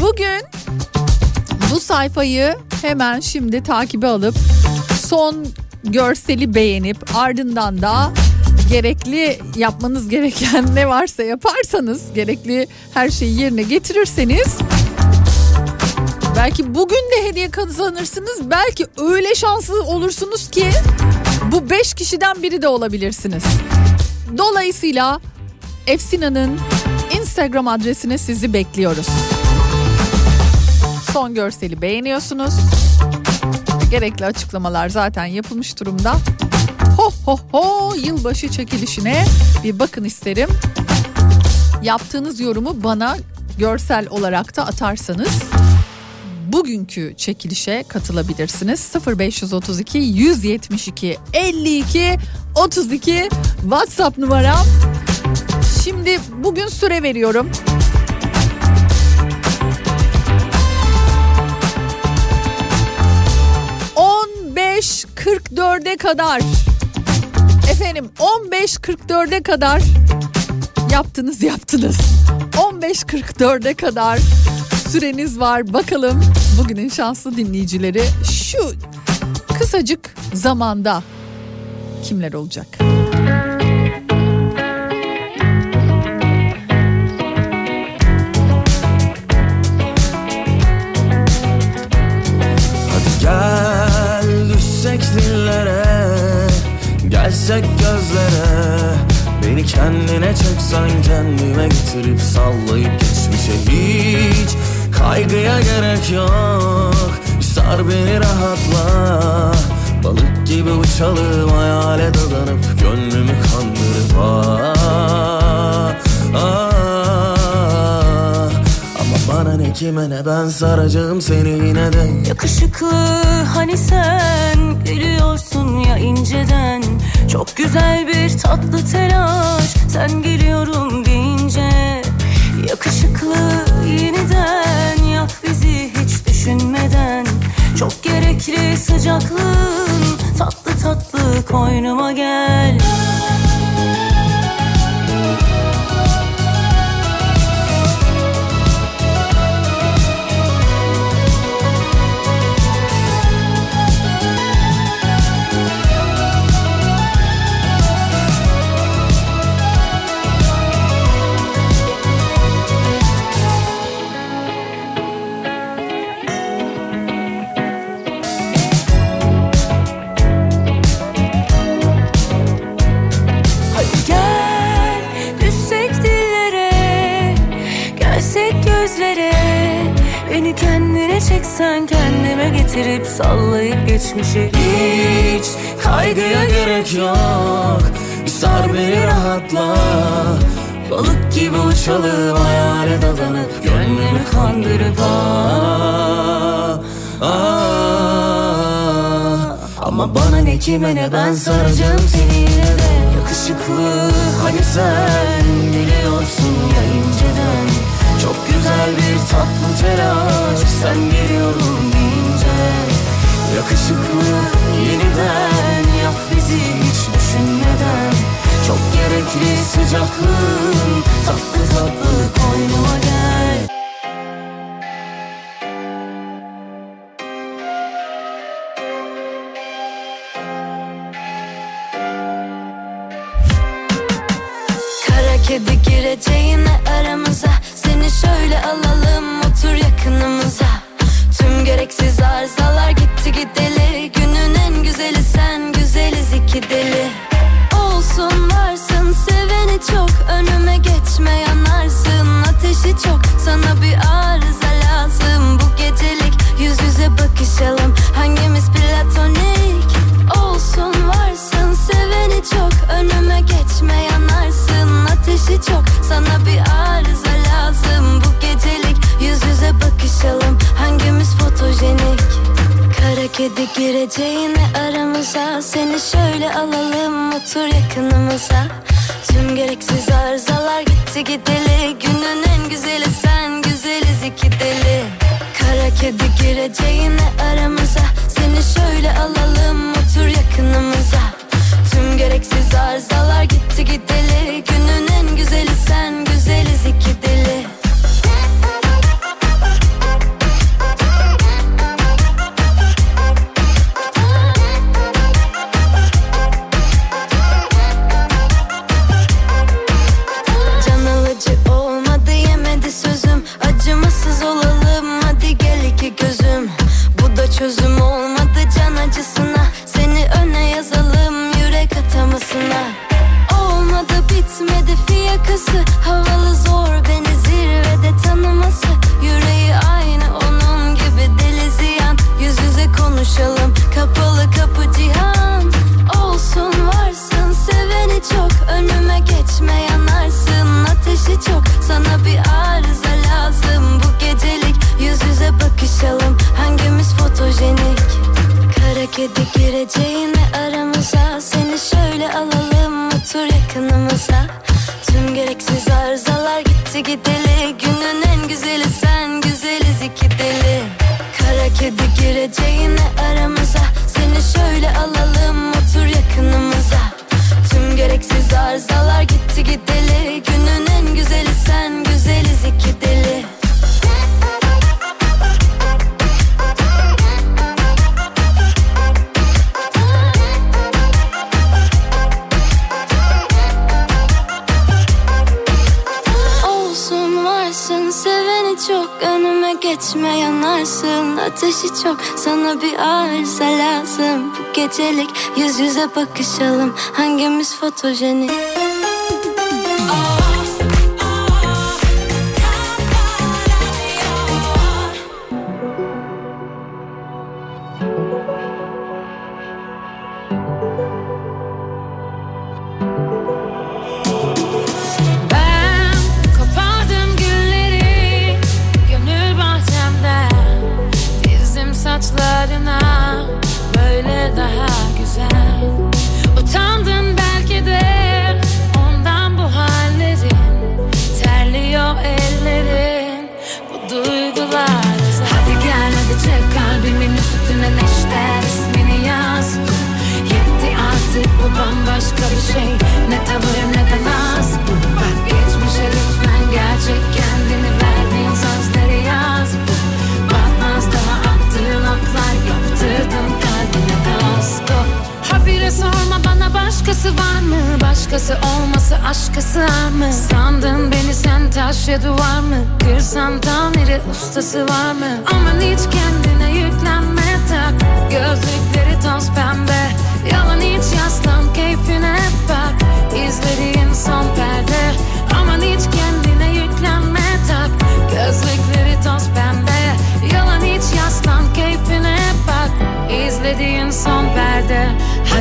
Bugün bu sayfayı hemen şimdi takibe alıp son görseli beğenip ardından da gerekli yapmanız gereken ne varsa yaparsanız gerekli her şeyi yerine getirirseniz belki bugün de hediye kazanırsınız belki öyle şanslı olursunuz ki bu 5 kişiden biri de olabilirsiniz. Dolayısıyla Efsina'nın Instagram adresine sizi bekliyoruz. Son görseli beğeniyorsunuz. Gerekli açıklamalar zaten yapılmış durumda. Ho ho ho yılbaşı çekilişine bir bakın isterim. Yaptığınız yorumu bana görsel olarak da atarsanız bugünkü çekilişe katılabilirsiniz. 0532 172 52 32 WhatsApp numaram. Şimdi bugün süre veriyorum. ...15.44'e kadar... ...efendim 15.44'e kadar... ...yaptınız yaptınız... ...15.44'e kadar... ...süreniz var bakalım... ...bugünün şanslı dinleyicileri... ...şu kısacık zamanda... ...kimler olacak? Hadi gel düşsek dillere Gelsek gözlere Beni kendine çeksen kendime getirip sallayıp geçmişe hiç Kaygıya gerek yok. Sar beni rahatla. Balık gibi uçalım hayale dadanıp Gönlümü kandırıp ah, ah. Ama bana ne kime ne ben saracağım seni yine de. Yakışıklı hani sen gülüyorsun ya inceden. Çok güzel bir tatlı telaş sen geliyorum deyince. Yakışıklı yeniden yak bizi hiç düşünmeden Çok gerekli sıcaklığın tatlı tatlı koynuma gel geçmişe Hiç kaygıya gerek yok. Sar beni rahatla. Balık gibi uçalım hayale dadanıp Gönlümü kandırıp ah, ah. Ama bana ne kime ne ben saracağım seni yine de. Yakışıklı hani sen biliyorsun ya inceden. Çok güzel bir tatlı telaş sen geliyorum deyince Yakışıklı yeniden yak bizi hiç düşünmeden. Çok gerekli sıcaklığın tatlı tatlı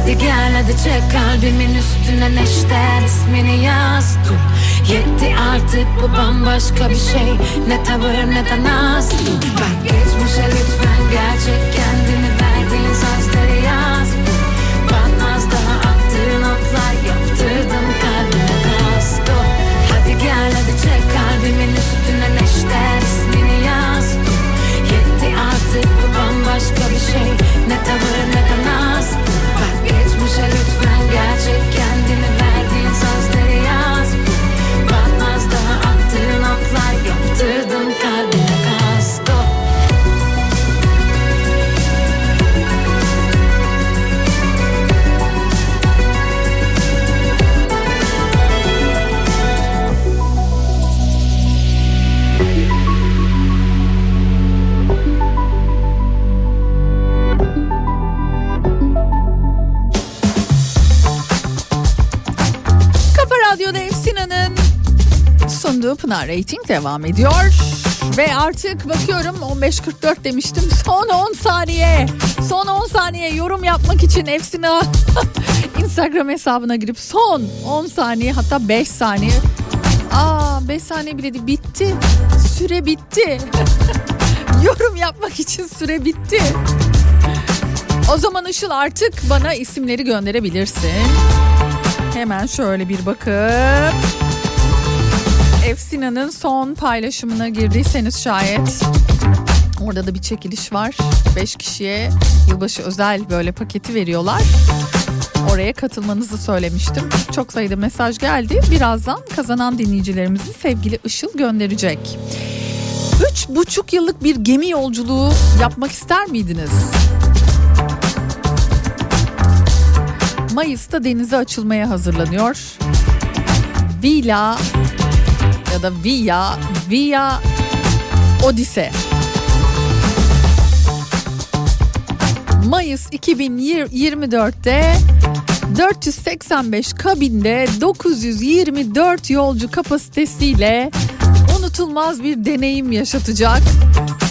Hadi gel hadi çek kalbimin üstüne neşter. İsmini yaz dur. Yetti artık bu bambaşka bir şey. Ne tavır ne de naz Bak geçmişe lütfen gerçek kendini verdiğin sözleri yaz. Dur Batmaz daha attığın atlar yaptırdım kalbine kasko Hadi gel hadi çek kalbimin üstüne neşter. İsmini yaz dur. Yetti artık bu bambaşka bir şey. Ne tavır ne de naz lütfen gerçek sunduğu Pınar Rating devam ediyor. Ve artık bakıyorum 15.44 demiştim. Son 10 saniye. Son 10 saniye yorum yapmak için Efsina Instagram hesabına girip son 10 saniye hatta 5 saniye. Aa 5 saniye bile değil bitti. Süre bitti. yorum yapmak için süre bitti. O zaman Işıl artık bana isimleri gönderebilirsin. Hemen şöyle bir bakıp Efsina'nın son paylaşımına girdiyseniz şayet orada da bir çekiliş var. 5 kişiye yılbaşı özel böyle paketi veriyorlar. Oraya katılmanızı söylemiştim. Çok sayıda mesaj geldi. Birazdan kazanan dinleyicilerimizi sevgili Işıl gönderecek. Üç buçuk yıllık bir gemi yolculuğu yapmak ister miydiniz? Mayıs'ta denize açılmaya hazırlanıyor. Villa ya da Via, Via Odise. Mayıs 2024'te 485 kabinde 924 yolcu kapasitesiyle unutulmaz bir deneyim yaşatacak.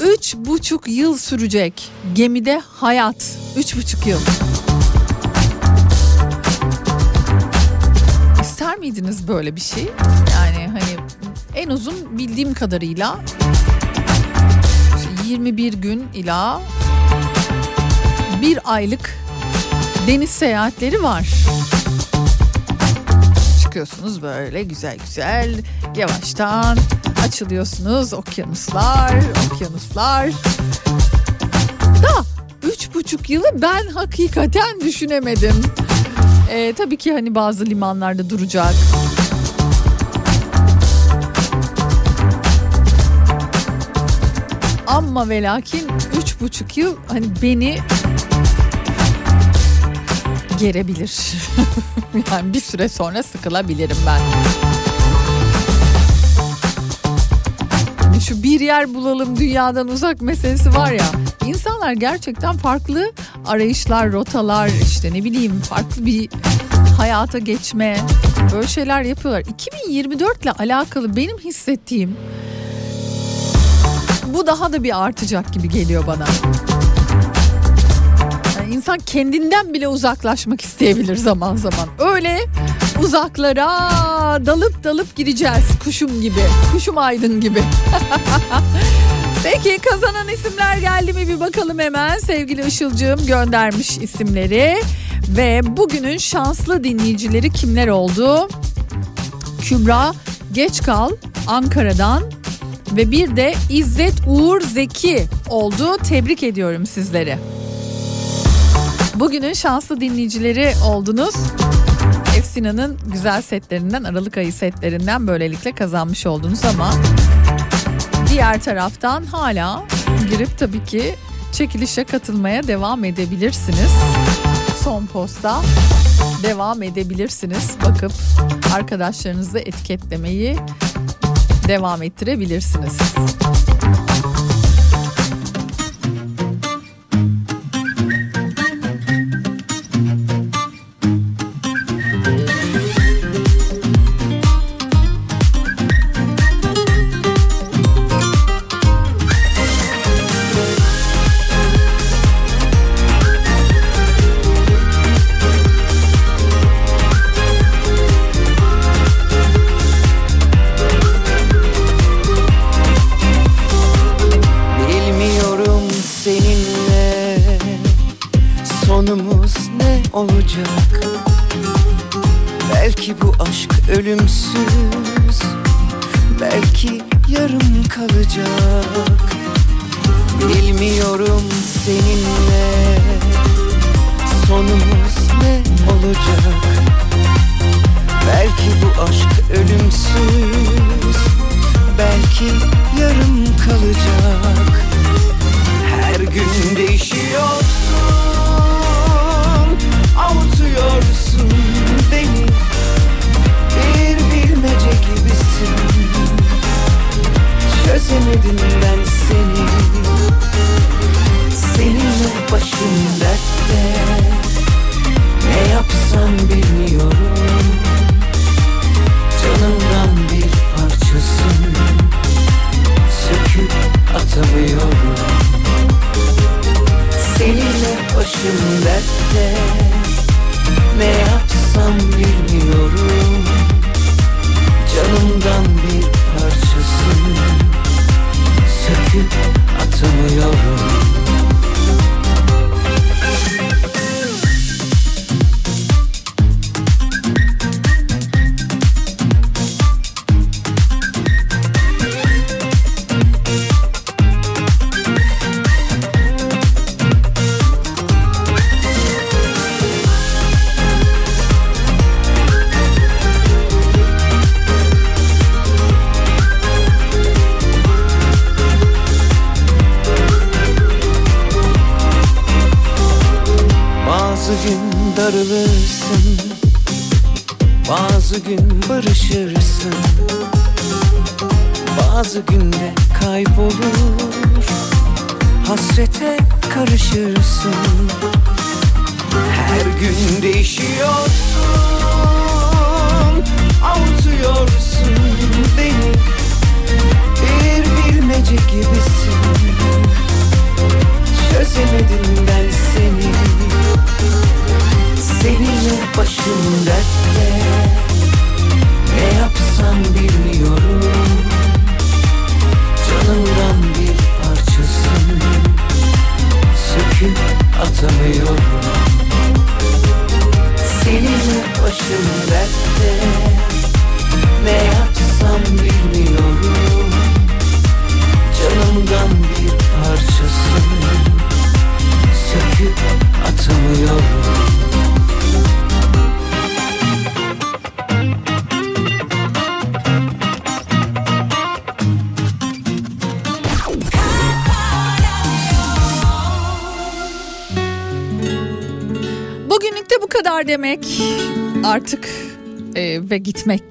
3,5 yıl sürecek gemide hayat. 3,5 yıl. İster miydiniz böyle bir şey? Yani en uzun bildiğim kadarıyla işte 21 gün ila bir aylık deniz seyahatleri var. Çıkıyorsunuz böyle güzel güzel yavaştan açılıyorsunuz okyanuslar okyanuslar. Da üç buçuk yılı ben hakikaten düşünemedim. Ee, tabii ki hani bazı limanlarda duracak. Ama ve lakin üç buçuk yıl hani beni gerebilir. yani bir süre sonra sıkılabilirim ben. Hani şu bir yer bulalım dünyadan uzak meselesi var ya. İnsanlar gerçekten farklı arayışlar, rotalar işte ne bileyim farklı bir hayata geçme böyle şeyler yapıyorlar. 2024 ile alakalı benim hissettiğim bu daha da bir artacak gibi geliyor bana. Yani insan kendinden bile uzaklaşmak isteyebilir zaman zaman. Öyle uzaklara dalıp dalıp gideceğiz kuşum gibi. Kuşum aydın gibi. Peki kazanan isimler geldi mi bir bakalım hemen. Sevgili Işılcığım göndermiş isimleri. Ve bugünün şanslı dinleyicileri kimler oldu? Kübra Geçkal Ankara'dan ve bir de İzzet Uğur Zeki oldu. Tebrik ediyorum sizleri. Bugünün şanslı dinleyicileri oldunuz. Efsina'nın güzel setlerinden, Aralık ayı setlerinden böylelikle kazanmış oldunuz ama diğer taraftan hala girip tabii ki çekilişe katılmaya devam edebilirsiniz. Son posta devam edebilirsiniz. Bakıp arkadaşlarınızı etiketlemeyi devam ettirebilirsiniz.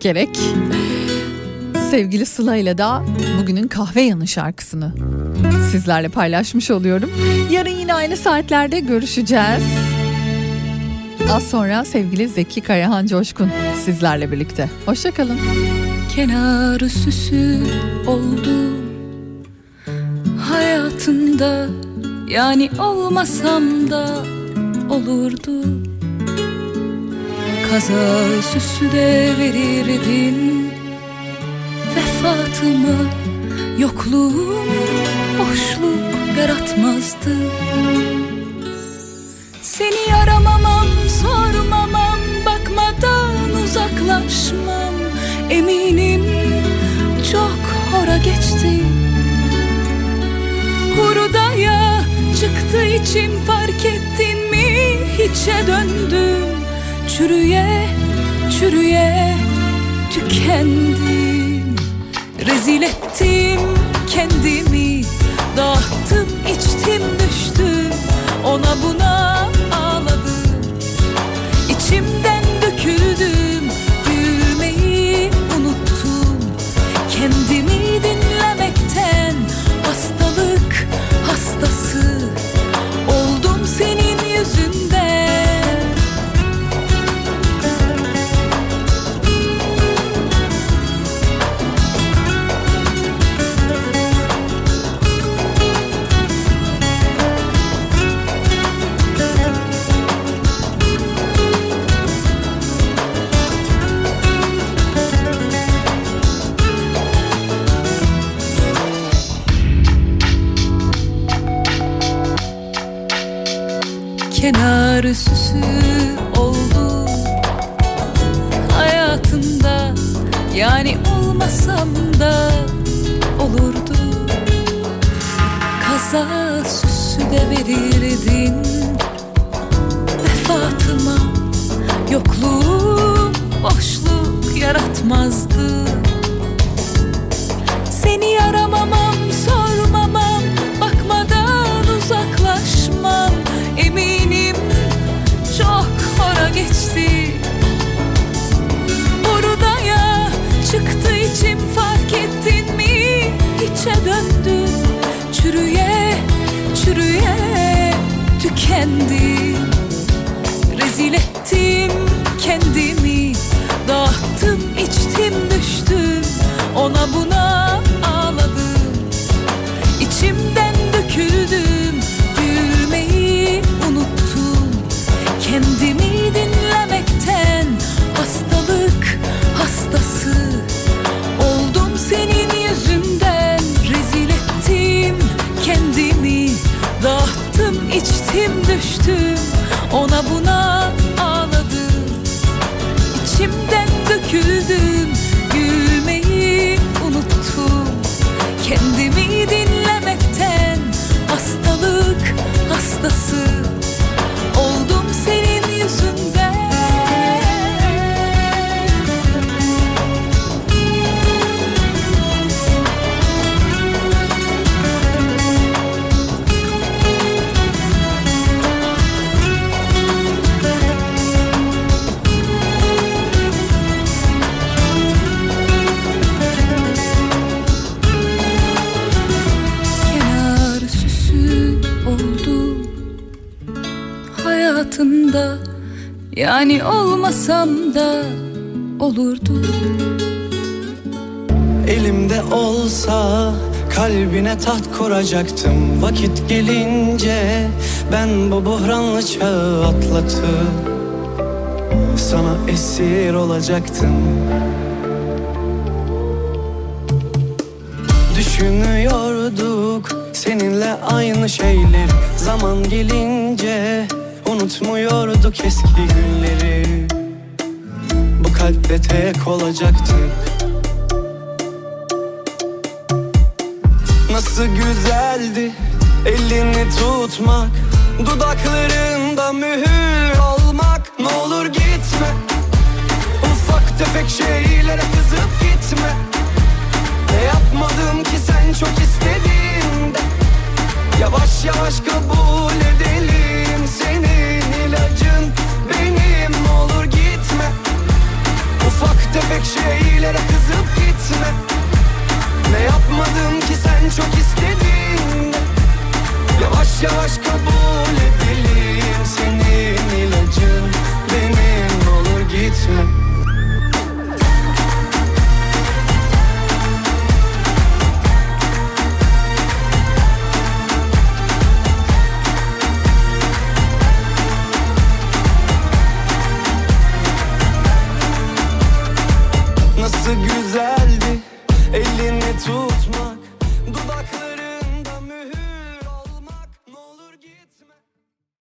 Gerek. Sevgili Sıla ile da bugünün kahve yanı şarkısını sizlerle paylaşmış oluyorum. Yarın yine aynı saatlerde görüşeceğiz. Az sonra sevgili Zeki Karahan Coşkun sizlerle birlikte. Hoşçakalın. Kenarı süsü oldu hayatında yani olmasam da olurdu Kaza süsü de verirdin. Vefatımı yokluğum boşluk yaratmazdı. Seni aramamam sormamam bakmadan uzaklaşmam. Eminim çok hora geçti. Hurdaya çıktı içim fark ettin mi? Hiçe döndüm Çürüye çürüye tükendim. Rezil ettim kendimi Dağıttım içtim düştüm. Ona buna ağladım. İçimden döküldüm Gülmeyi unuttum. Kendimi dinlemekten kenarı süsü oldu hayatında yani olmasam da olurdu. Kaza süsü de verirdin. Vefatıma yokluğum boşluk yaratmazdı. Seni aramamam hiçe döndü. Çürüye çürüye tükendi. Rezil ettim taht kuracaktım. Vakit gelince ben bu buhranlı çağı atlatıp Sana esir olacaktım. Düşünüyorduk seninle aynı şeyler. Zaman gelince unutmuyorduk eski günleri. Bu kalpte tek olacaktık güzeldi. Elini tutmak Dudaklarında mühür olmak Ne olur gitme Ufak tefek şeylere kızıp gitme. Ne yapmadım ki sen çok istediğinde? Yavaş yavaş kabul edelim Senin ilacın benim. Ne olur gitme Ufak tefek şeylere kızıp gitme. Ne yapmadım ki sen çok istedin. Yavaş yavaş kabul edelim Senin ilacın. Benim olur gitme